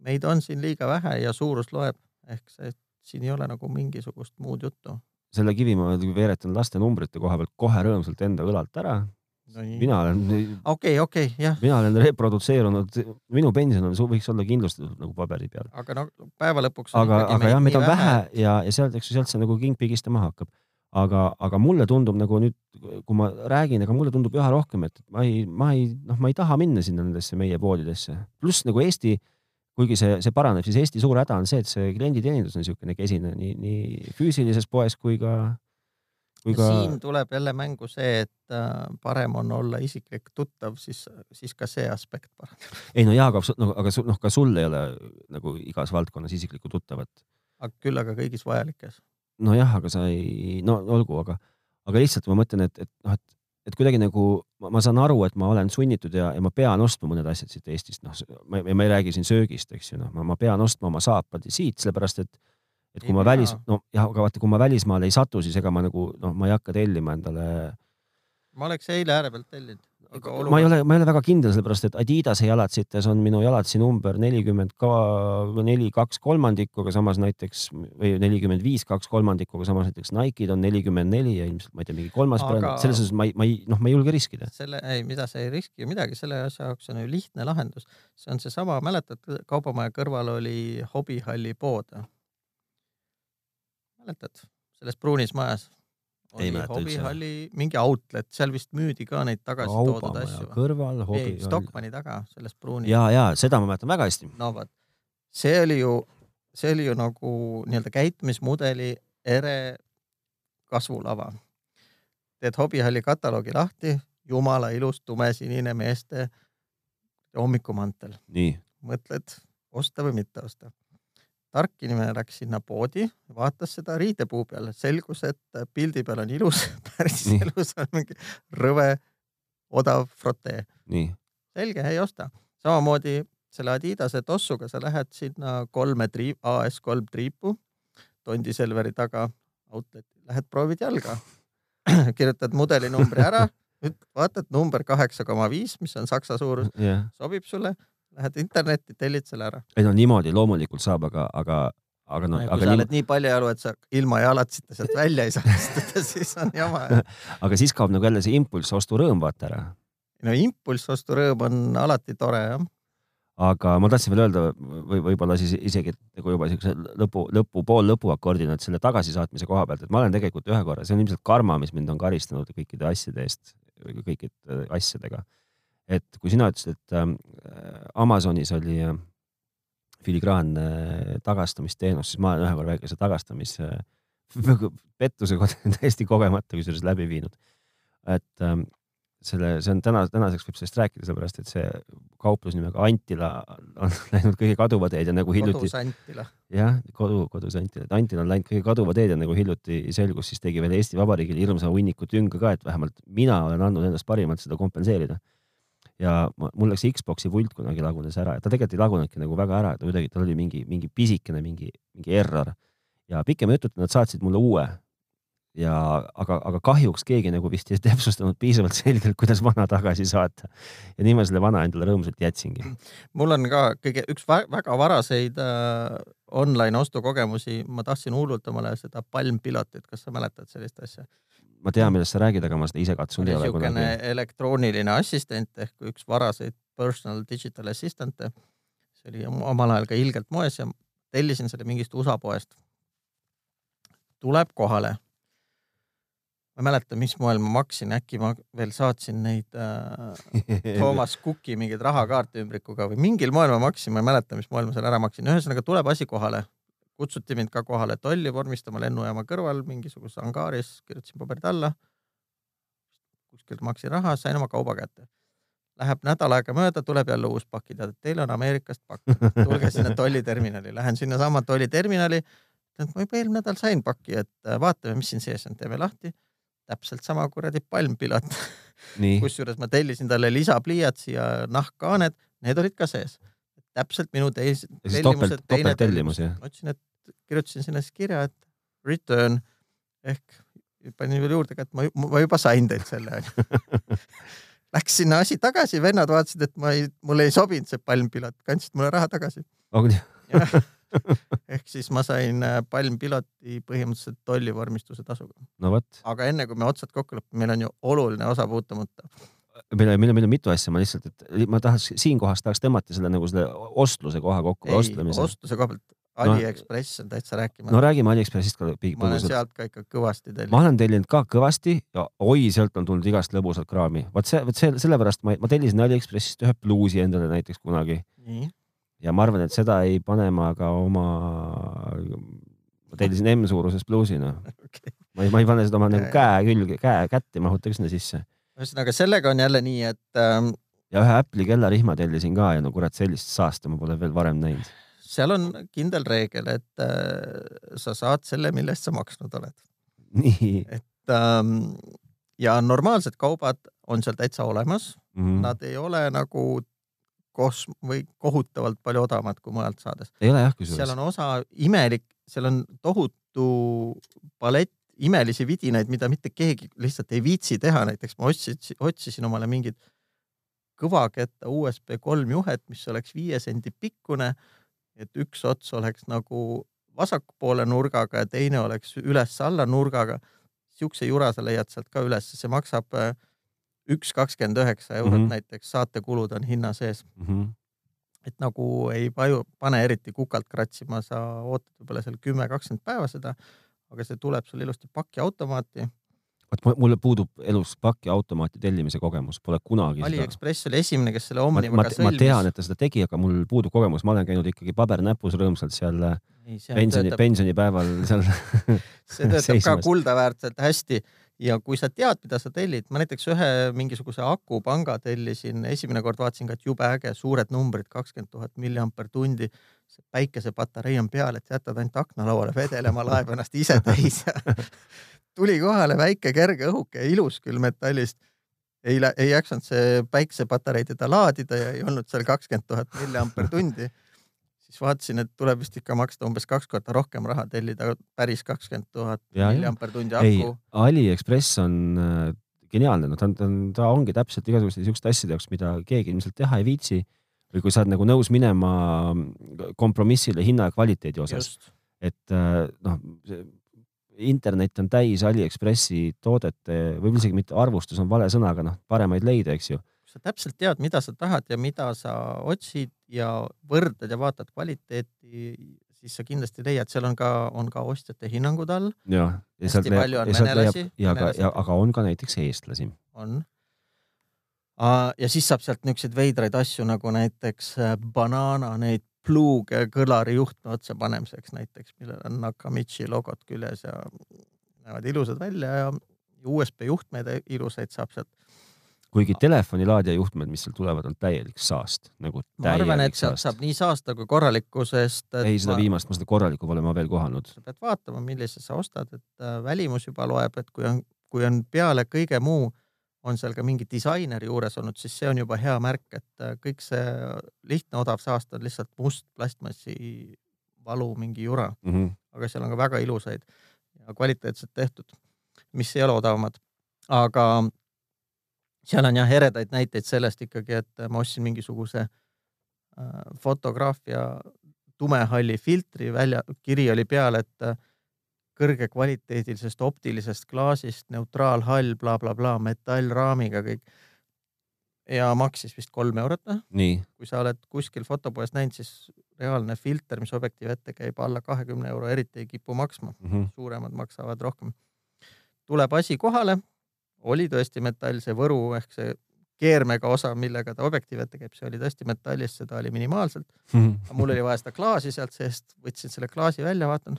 Speaker 2: meid on siin liiga vähe ja suurus loeb ehk see, siin ei ole nagu mingisugust muud juttu.
Speaker 1: selle kivi ma veeretan laste numbrite koha pealt kohe rõõmsalt enda õlalt ära no mina olen.
Speaker 2: okei, okei, jah.
Speaker 1: mina olen reprodutseerunud, minu pension on, võiks olla kindlustatud nagu paberi peal.
Speaker 2: aga no päeva lõpuks.
Speaker 1: aga, aga jah, meid on vähe ja, ja sealt, eks ju, sealt see nagu king pigistama hakkab. aga, aga mulle tundub nagu nüüd, kui ma räägin, aga mulle tundub üha rohkem, et ma ei, ma ei, noh, ma ei taha minna sinna nendesse meie poodidesse. pluss nagu Eesti, kuigi see, see paraneb, siis Eesti suur häda on see, et see klienditeenindus on niisugune kesine nii, nii füüsilises poes kui ka
Speaker 2: ka. siin tuleb jälle mängu see, et äh, parem on olla isiklik tuttav, siis, siis ka see aspekt paraneb.
Speaker 1: ei no jaa, aga no, aga noh, ka sul ei ole nagu igas valdkonnas isiklikku tuttavat.
Speaker 2: küll aga kõigis vajalikes.
Speaker 1: nojah, aga sa ei, no olgu, aga, aga lihtsalt ma mõtlen, et, et noh, et, et kuidagi nagu ma, ma saan aru, et ma olen sunnitud ja, ja ma pean ostma mõned asjad siit Eestist, noh, ma, ma ei räägi siin söögist, eks ju, noh, ma, ma pean ostma oma saapad siit, sellepärast et et kui
Speaker 2: Ei
Speaker 1: ma
Speaker 2: pea.
Speaker 1: välis, no jah, aga vaata, kui ma välismaale ei satu, siis ega ma nagu noh, ma ei hakka tellima endale
Speaker 2: ma oleks eile ääre pealt tellinud.
Speaker 1: ma ei ole, ma ei ole väga kindel, sellepärast et Adidase jalatsites on minu jalatsi number nelikümmend ka neli kaks kolmandikku, aga samas näiteks või nelikümmend viis kaks kolmandikku, aga samas näiteks Nike'd on nelikümmend neli ja ilmselt ma ei tea, mingi kolmas
Speaker 2: Aga-
Speaker 1: bränd, selles suhtes ma ei, ma ei, noh, ma ei julge riskida.
Speaker 2: selle, ei, mida sa ei riski midagi, selle asja jaoks on ju lihtne lahendus. see on seesama, mäletad, kaubamaja kõrval oli hobihalli pood. Mäletad, selles pruunis majas? Oli hobihalli mingi outlet, seal vist müüdi ka neid tagasi toodud
Speaker 1: kaubamaja
Speaker 2: asju.
Speaker 1: kõrval hobi
Speaker 2: Stockmanni taga, selles pruunis.
Speaker 1: ja, ja seda ma mäletan väga hästi.
Speaker 2: no vot, see oli ju, see oli ju nagu nii-öelda käitumismudeli ere kasvulava. teed hobihalli kataloogi lahti, jumala ilus tumesinine meeste hommikumantel,
Speaker 1: nii,
Speaker 2: mõtled osta või mitte osta. Tark inimene läks sinna poodi, vaatas seda riidepuu peal, selgus, et pildi peal on ilus, *laughs* päris
Speaker 1: Nii.
Speaker 2: ilus on mingi rõve odav frotee selge, ei osta. samamoodi selle Adidase tossuga sa lähed sinna kolme triip, AS3 triipu Tondi Selveri taga outleti, lähed proovid jalga, *clears throat* kirjutad mudelinumbri ära, *laughs* vaatad number kaheksa koma viis, mis on saksa suurus,
Speaker 1: jah.
Speaker 2: sobib sulle, lähed internetti, tellid selle ära.
Speaker 1: ei no niimoodi loomulikult saab, aga, aga, aga noh,
Speaker 2: kui
Speaker 1: aga
Speaker 2: sa
Speaker 1: niimoodi
Speaker 2: oled nii paljajalu, et sa ilma jalatsita sealt välja ei saa *laughs* astuda, siis on jama. *laughs*
Speaker 1: aga siis kaob nagu jälle see impulss osturõõm vaata ära.
Speaker 2: no impulss ostu rõõm on alati tore jah.
Speaker 1: aga ma tahtsin veel öelda või võib-olla siis isegi nagu juba siukse lõpu, lõpu, pool lõpuakordina, et selle tagasisaatmise koha pealt, et ma olen tegelikult ühe korra, see on ilmselt karma, mis mind on karistanud kõikide asjade eest, kõikide asjadega. Et kui sina ütlesid, et äh, Amazonis oli äh, filigraanne tagastamisteenus, siis ma olen ühe korra väikese tagastamise *laughs* pettuse *laughs* täiesti kogemata kusjuures läbi viinud. et ähm, selle, see on täna, tänaseks võib sellest rääkida, sellepärast et see kauplus nimega Antila on *laughs* läinud kõige kaduva teed ja nagu hiljuti,
Speaker 2: kodus Antila.
Speaker 1: jah, kodu, kodus Antila, et Antila on läinud kõige kaduva teed ja nagu hiljuti selgus, siis tegi veel Eesti Vabariigil hirmsa hunniku tünga ka, et vähemalt mina olen andnud endast parimat seda kompenseerida. Ja mul läks Xbox'i pult kunagi lagunes ära ja ta tegelikult ei lagunudki nagu väga ära, ta kuidagi, tal oli mingi, mingi pisikene mingi, mingi error ja pikem jutt, et nad saatsid mulle uue ja aga, aga kahjuks keegi nagu vist ei täpsustanud piisavalt selgelt, kuidas vana tagasi saata. ja nii ma selle vana endale rõõmsalt jätsingi.
Speaker 2: mul on ka kõige üks vä väga varaseid äh, online ostukogemusi, ma tahtsin hullult omale seda Palm Pilotit, kas sa mäletad sellist asja?
Speaker 1: Ma tean, millest sa räägid, aga ma seda ise katsunud ei ole
Speaker 2: niisugune
Speaker 1: kunagi.
Speaker 2: elektrooniline assistent ehk üks varaseid personal digital assistant'e. see oli omal ajal ka ilgelt moes ja tellisin selle mingist USA poest. tuleb kohale. ma ei mäleta, mis moel ma maksin, äkki ma veel saatsin neid äh, *laughs* Toomas Cooki mingeid rahakaarte ümbrikuga või mingil moel ma maksin, ma ei mäleta, mis moel ma selle ära maksin, ühesõnaga tuleb asi kohale. Kutsuti mind ka kohale tolli vormistama lennujaama kõrval mingisuguses angaaris, kirjutasin paberid alla. kuskilt maksin raha, sain oma kauba kätte. Läheb nädal aega mööda, tuleb jälle uus pakiteade, teil on Ameerikast pakk, tulge *laughs* sinna tolliterminali, lähen sinnasamma tolliterminali. ma juba eelmine nädal sain paki, et äh, vaatame, mis siin sees on, teeme lahti. täpselt sama kuradi palmpilot
Speaker 1: nii, *laughs*
Speaker 2: kusjuures ma tellisin talle lisapliiatsi ja nahkkaaned, need olid ka sees. täpselt minu teis-
Speaker 1: topelt- topelttellimus, jah?
Speaker 2: ma ütlesin, et kirjutasin sinna siis kirja, et return ehk panin veel juurde ka, et ma, ma juba sain teilt selle onju. *laughs* Läks sinna asi tagasi, vennad vaatasid, et ma ei, mulle ei sobinud see palmpilot, kandsid mulle raha tagasi. ehk siis ma sain äh, palmpiloti põhimõtteliselt tollivormistuse tasuga.
Speaker 1: no vot,
Speaker 2: aga enne kui me otsad kokku lõpetame, meil on ju oluline osa puutumata
Speaker 1: meil on, meil on, meil on mitu asja, ma lihtsalt, et ma tahaks siinkohas tahaks tõmmata selle nagu selle ostluse koha kokku, ostlemise.
Speaker 2: ostuse koha pealt
Speaker 1: No-
Speaker 2: Aliekspress on täitsa rääkimata
Speaker 1: no räägime Aliekspressist ka
Speaker 2: ma olen sealt ka ikka kõvasti tellinud.
Speaker 1: ma olen tellinud ka kõvasti ja oi, sealt on tulnud igast lõbusat kraami. vot see, vot see, sellepärast ma, ma tellisin Aliekspressist ühe pluusi endale näiteks kunagi ja ma arvan, et seda ei pane ma ka oma, ma tellisin M-suuruses pluusi, noh. *laughs*
Speaker 2: okei.
Speaker 1: ma ei, ma ei pane seda oma nagu käe külge, käe, kätt ei mahuta sinna sisse.
Speaker 2: ühesõnaga sellega on jälle nii, et ähm,
Speaker 1: ja ühe Apple'i kellarihma tellisin ka ja no kurat, sellist saasta ma pole veel varem näinud.
Speaker 2: Seal on kindel reegel, et äh, sa saad selle, mille eest sa maksnud oled.
Speaker 1: nii,
Speaker 2: et ähm, ja normaalsed kaubad on seal täitsa olemas mm,
Speaker 1: -hmm.
Speaker 2: nad ei ole nagu kos- või kohutavalt palju odavamad kui mujalt saades.
Speaker 1: ei ole jah,
Speaker 2: seal
Speaker 1: kusjuures
Speaker 2: on osa imelik, seal on tohutu palett imelisi vidinaid, mida mitte keegi lihtsalt ei viitsi teha, näiteks ma otsisin, otsisin omale mingit kõvaketta USB kolm juhet, mis oleks viie sendi pikkune. Et üks ots oleks nagu vasakpoole nurgaga ja teine oleks üles-alla nurgaga. siukse jura sa leiad sealt ka üles, see maksab äh, üks kakskümmend üheksa eurot mm. -hmm. näiteks, saatekulud on hinna sees.
Speaker 1: mm. -hmm.
Speaker 2: et nagu ei paju, pane eriti kukalt kratsima, sa ootad võib-olla seal kümme, kakskümmend päeva seda, aga see tuleb sul ilusti pakiautomaati.
Speaker 1: Vot mulle puudub elus pakiautomaati tellimise kogemus, pole kunagi seda.
Speaker 2: Aliexpress oli esimene, kes selle
Speaker 1: ma, ma,
Speaker 2: Omnivaga
Speaker 1: ma tean,
Speaker 2: sõlmis.
Speaker 1: et ta seda tegi, aga mul puudub kogemus, ma olen käinud ikkagi paber näpus rõõmsalt seal äh,
Speaker 2: Ei,
Speaker 1: pensioni, pensionipäeval seal *laughs*
Speaker 2: see töötab ka
Speaker 1: seismas.
Speaker 2: kuldaväärselt hästi ja kui sa tead, mida sa tellid, ma näiteks ühe mingisuguse akupanga tellisin, esimene kord vaatasin ka, et jube äge, suured numbrid, kakskümmend tuhat milliamper tundi. See päikesepatarei on peal, et jätad ainult aknalauale vedelema, laeb ennast ise täis *laughs* tuli kohale väike kerge õhuke, ilus küll metallist. ei, ei jaksanud see päikesepatarei teda laadida ja ei olnud seal kakskümmend tuhat milliamper tundi siis vaatasin, et tuleb vist ikka maksta umbes kaks korda rohkem raha, tellida päris kakskümmend tuhat
Speaker 1: Ja, ja.
Speaker 2: milliamper tundi
Speaker 1: ei
Speaker 2: aku.,
Speaker 1: Aliexpress on äh, geniaalne, no ta on, ta ongi täpselt igasuguste siukeste asjade jaoks, mida keegi ilmselt teha ei viitsi. Või kui sa oled nagu nõus minema kompromissile hinna ja kvaliteedi osas, et äh, noh, internet on täis Aliekspressi toodete, võib-olla isegi mitte arvustus on vale sõna, aga noh, paremaid leide, eks ju.
Speaker 2: sa täpselt tead, mida sa tahad ja mida sa otsid ja võrdled ja vaatad kvaliteeti, siis sa kindlasti leiad, seal on ka, on ka ostjate hinnangud all,
Speaker 1: ja, ja ja aga, ja aga on ka näiteks eestlasi.
Speaker 2: on. Ja siis saab sealt niisuguseid veidraid asju nagu näiteks äh, banaana neid pluuge kõlari juhtme otsa panemiseks näiteks, millel on Nakamichi logot küljes ja näevad ilusad välja ja USB juhtmeid ilusaid saab sealt
Speaker 1: kuigi telefonilaadija juhtmed, mis seal tulevad, on täielik saast, nagu
Speaker 2: ma arvan,
Speaker 1: täielik
Speaker 2: et sealt
Speaker 1: saast.
Speaker 2: saab nii saasta kui korralikkusest.
Speaker 1: ei, seda ma... viimast, ma seda korralikku pole ma veel kohanud.
Speaker 2: sa pead vaatama, millise sa ostad, et äh, välimus juba loeb, et kui on, kui on peale kõige muu, on seal ka mingi disaineri juures olnud, siis see on juba hea märk, et äh, kõik see lihtne odav saast on lihtsalt must plastmassi valu mingi jura,
Speaker 1: Mm -hmm.
Speaker 2: aga seal on ka väga ilusaid ja kvaliteetselt tehtud, mis ei ole odavamad. aga seal on jah eredaid näiteid sellest ikkagi, et ma ostsin mingisuguse äh, fotograafia tumehalli filtri välja, kiri oli peal, et äh, kõrgekvaliteedilisest optilisest klaasist, neutraalhall bla, bla, blablabla, metallraamiga kõik. ja maksis vist kolm eurot, noh. kui sa oled kuskil fotopoes näinud, siis reaalne filter, mis objektiivi ette käib, alla kahekümne euro eriti ei kipu maksma
Speaker 1: mm -hmm.
Speaker 2: suuremad maksavad rohkem. tuleb asi kohale, oli tõesti metall, see võru ehk see keermega osa, millega ta objektiivi ette käib, see oli tõesti metallist, seda oli minimaalselt. aga mul oli vaja seda klaasi sealt seest, võtsin selle klaasi välja, vaatan,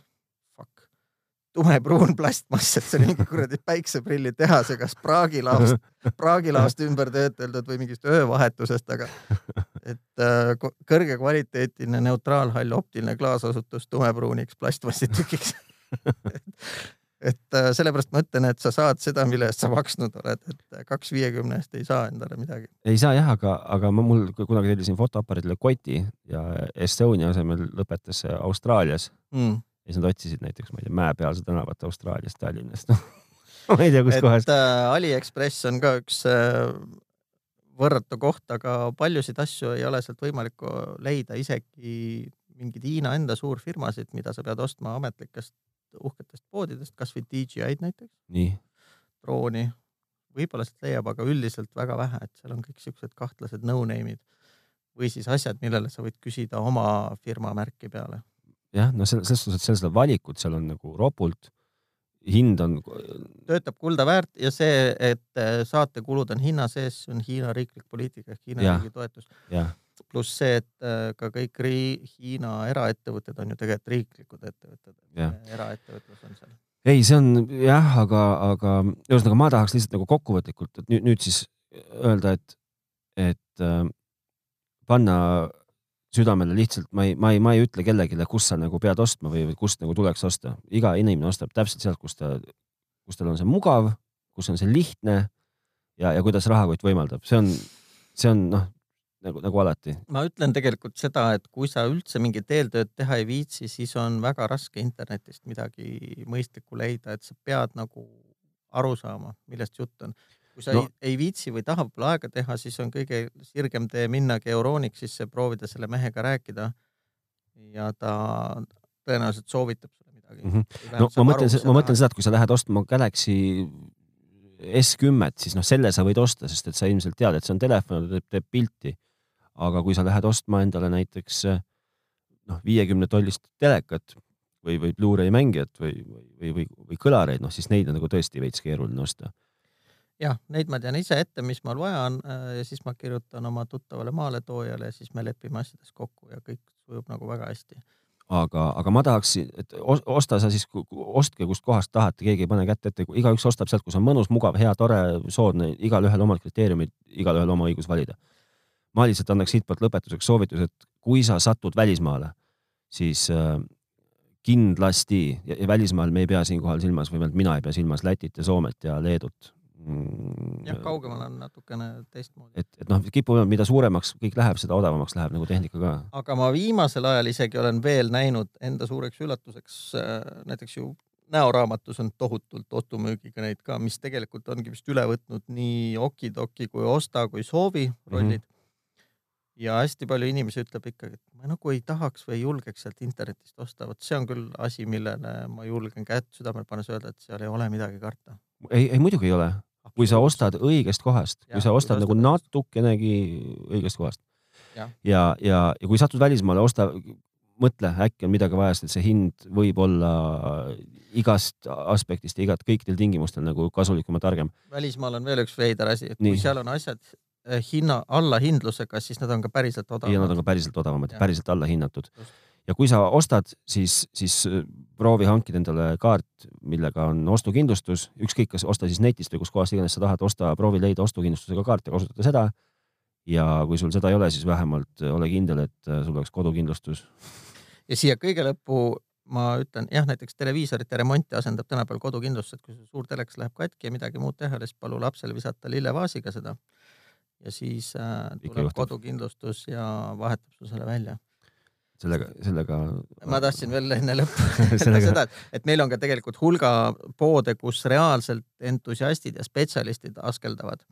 Speaker 2: tumepruun plastmass, et see oli mingi kuradi päikseprilli tehase, kas praagilaost, *laughs* praagilaost ümber töödeldud või mingist öövahetusest, aga et äh, ko- kõrgekvaliteetiline neutraalhall optiline klaas osutus tumepruuniks plastmassitükiks *laughs* et äh, sellepärast ma ütlen, et sa saad seda, mille eest sa maksnud oled, et kaks viiekümne eest ei saa endale midagi.
Speaker 1: ei saa jah, aga, aga ma mul kunagi tellisin fotoaparaadile koti ja Estonia asemel lõpetas see Austraalias
Speaker 2: Mm.
Speaker 1: Siis nad otsisid näiteks, ma ei tea, Mäepealse tänavat Austraaliast, Tallinnast *laughs* ma ei tea,
Speaker 2: et
Speaker 1: kuskohast.
Speaker 2: äh, Aliexpress on ka üks äh, võrratu koht, aga paljusid asju ei ole sealt võimalik leida, isegi mingeid Hiina enda suurfirmasid, mida sa pead ostma ametlikest uhketest poodidest, kasvõi DJI-d näiteks,
Speaker 1: nii,
Speaker 2: drooni, võib-olla sealt leiab, aga üldiselt väga vähe, et seal on kõik siuksed kahtlased no-name'id või siis asjad, millele sa võid küsida oma firma märki peale.
Speaker 1: Jah, no selles, selles suhtes, et seal seda valikut seal on nagu ropult. hind on,
Speaker 2: töötab kulda väärt ja see, et äh, saatekulud on hinna sees, see on Hiina riiklik poliitika ehk Hiina
Speaker 1: Jah.
Speaker 2: riigi toetus. pluss see, et äh, ka kõik ri- Hiina eraettevõtted on ju tegelikult riiklikud ettevõtted. Eraettevõtlus on seal.
Speaker 1: ei, see on jah, aga, aga ühesõnaga ma tahaks lihtsalt nagu kokkuvõtlikult, et nüüd, nüüd siis öelda, et, et äh, panna südamele lihtsalt, ma ei, ma ei, ma ei ütle kellelegi, kus sa nagu pead ostma või, või kust nagu tuleks osta. iga inimene ostab täpselt sealt, kus ta, kus tal on see mugav, kus on see lihtne ja, ja kuidas rahakott võimaldab, see on, see on noh, nagu, nagu alati.
Speaker 2: ma ütlen tegelikult seda, et kui sa üldse mingit eeltööd teha ei viitsi, siis on väga raske internetist midagi mõistlikku leida, et sa pead nagu aru saama, millest jutt on. Kui sa no. ei, ei viitsi või tahab võib-olla aega teha, siis on kõige sirgem tee minnagi Euronicsisse, proovida selle mehega rääkida. ja ta tõenäoliselt soovitab sulle midagi mm.
Speaker 1: -hmm. no ma mõtlen, ma mõtlen seda, et kui sa lähed ostma Galaxy S10, siis noh, selle sa võid osta, sest et sa ilmselt tead, et see on telefon, ta teeb, teeb pilti aga kui sa lähed ostma endale näiteks noh, viiekümne tollist telekat või, või Blu-ray mängijat või, või, või, või kõlareid, noh siis neid on nagu tõesti veits keeruline osta.
Speaker 2: Jah, neid ma tean ise ette, mis mul vaja on äh, ja siis ma kirjutan oma tuttavale maaletoojale ja siis me lepime asjades kokku ja kõik sujub nagu väga hästi
Speaker 1: aga, aga ma tahaks, et osta sa siis, ostke kust kohast tahate, keegi ei pane kätt ette, igaüks ostab sealt, kus on mõnus, mugav, hea, tore, soodne, igalühel omad kriteeriumid, igalühel oma õigus valida ma lihtsalt annaks siitpoolt lõpetuseks soovituse, et kui sa satud välismaale, siis äh, kindlasti ja, ja välismaal me ei pea siinkohal silmas, või vähemalt mina ei pea silmas Lätit ja Soomet ja Leedut.
Speaker 2: Jah, kaugemal on natukene teistmoodi.
Speaker 1: et, et noh, kipub, mida suuremaks kõik läheb, seda odavamaks läheb nagu tehnika ka.
Speaker 2: aga ma viimasel ajal isegi olen veel näinud enda suureks üllatuseks äh, näiteks ju näoraamatus on tohutult ostu-müügiga neid ka, mis tegelikult ongi vist üle võtnud nii Okidoki kui Osta kui Soovi rollid mm. -hmm ja hästi palju inimesi ütleb ikkagi, et ma nagu ei tahaks või ei julgeks sealt internetist osta, vot see on küll asi, millele ma julgen kätt südamele pannes öelda, et seal ei ole midagi karta.
Speaker 1: ei, ei muidugi ei ole, kui sa ostad õigest kohast, kui sa ostad nagu natukenegi õigest kohast. ja, ja, ja, ja kui satud välismaale, osta, mõtle, äkki on midagi vaja, sest see hind võib olla igast aspektist ja igat kõikidel tingimustel nagu kasulikum ja targem.
Speaker 2: välismaal on veel üks veider asi, et kui Nii. seal on asjad Eh, hinna allahindlusega, siis nad on ka päriselt odavamad.
Speaker 1: ja nad on ka päriselt odavamad, päriselt allahinnatud. Ja kui sa ostad, siis, siis äh, proovi hankida endale kaart, millega on ostukindlustus, ükskõik, kas osta siis netist või kuskohast iganes sa tahad, osta, proovi leida ostukindlustusega kaart ja kasutada seda. ja kui sul seda ei ole, siis vähemalt ole kindel, et äh, sul oleks kodukindlustus.
Speaker 2: ja siia kõige lõppu ma ütlen jah, näiteks televiisorite remonti asendab tänapäeval kodukindlustus, et kui sul suur telekas läheb katki ja midagi muud teha, siis palu lapsele visata lillevaasiga seda ja siis äh, tuleb kodukindlustus ja vahetab sul selle välja
Speaker 1: sellega, sellega.
Speaker 2: ma tahtsin veel enne lõppu *laughs* sellega... seda, et, meil on ka tegelikult hulga poode, kus reaalselt entusiastid ja spetsialistid askeldavad.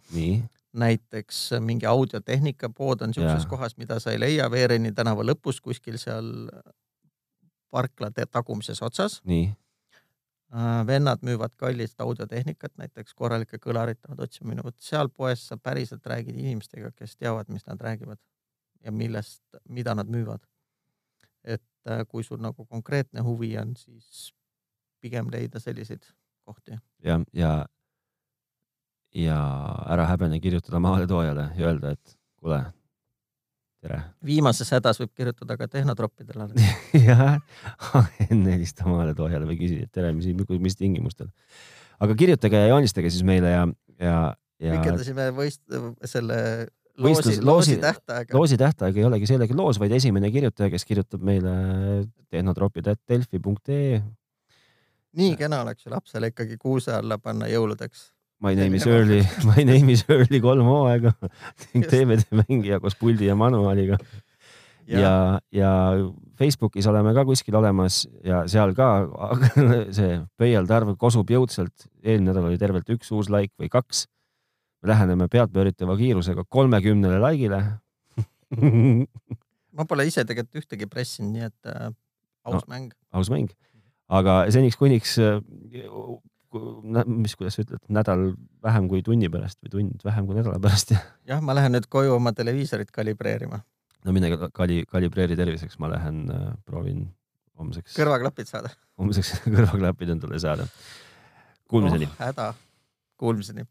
Speaker 2: näiteks mingi audiotehnika pood on ja. kohas, mida sa ei leia Veereni tänava lõpus kuskil seal parkla tagumises otsas. Äh, vennad müüvad kallist audiotehnikat, näiteks korralikke kõlarit tahavad otsima minna, vot seal poes sa päriselt räägid inimestega, kes teavad, mis nad räägivad ja millest, mida nad müüvad. Et äh, kui sul nagu konkreetne huvi on, siis pigem leida selliseid kohti.
Speaker 1: ja, ja, ja ära häbene kirjutada maaletoojale ja öelda, et kuule tere.
Speaker 2: viimases hädas võib kirjutada ka tehnotroppidele *laughs*
Speaker 1: jah, enne helista maaletoojale või küsi, et tere, mis, mis tingimustel. aga kirjutage ja joonistage siis meile ja, ja, ja.
Speaker 2: pikendasime võist-, selle loosi, loosi
Speaker 1: loosi tähtaeg ei olegi sellegi loos, vaid esimene kirjutaja, kes kirjutab meile tehnotropid.delfi.ee.
Speaker 2: nii kena oleks ju lapsele ikkagi kuuse alla panna jõuludeks
Speaker 1: My name is *laughs* Early, My name is Early kolm hooaega DVD mängija koos puldi ja manuaaliga. ja, ja, ja Facebookis oleme ka kuskil olemas ja seal ka *laughs* see pöialde arv kosub jõudsalt. eelmine nädal oli tervelt üks uus like või kaks. Me läheneme pealtpööritava kiirusega kolmekümnele like'ile *laughs*
Speaker 2: ma pole ise tegelikult ühtegi pressinud, nii et äh, aus no, mäng.
Speaker 1: aus mäng, aga seniks kuniks äh, mis, kuidas sa ütled, nädal vähem kui tunni pärast või tund vähem kui nädala pärast.
Speaker 2: jah, ma lähen nüüd koju oma televiisorit kalibreerima.
Speaker 1: no mine kali, kalibreeri terviseks, ma lähen äh, proovin homseks.
Speaker 2: kõrvaklapid saada.
Speaker 1: homseks *laughs* kõrvaklapid endale saada. Kuulmiseni
Speaker 2: oh,. häda, kuulmiseni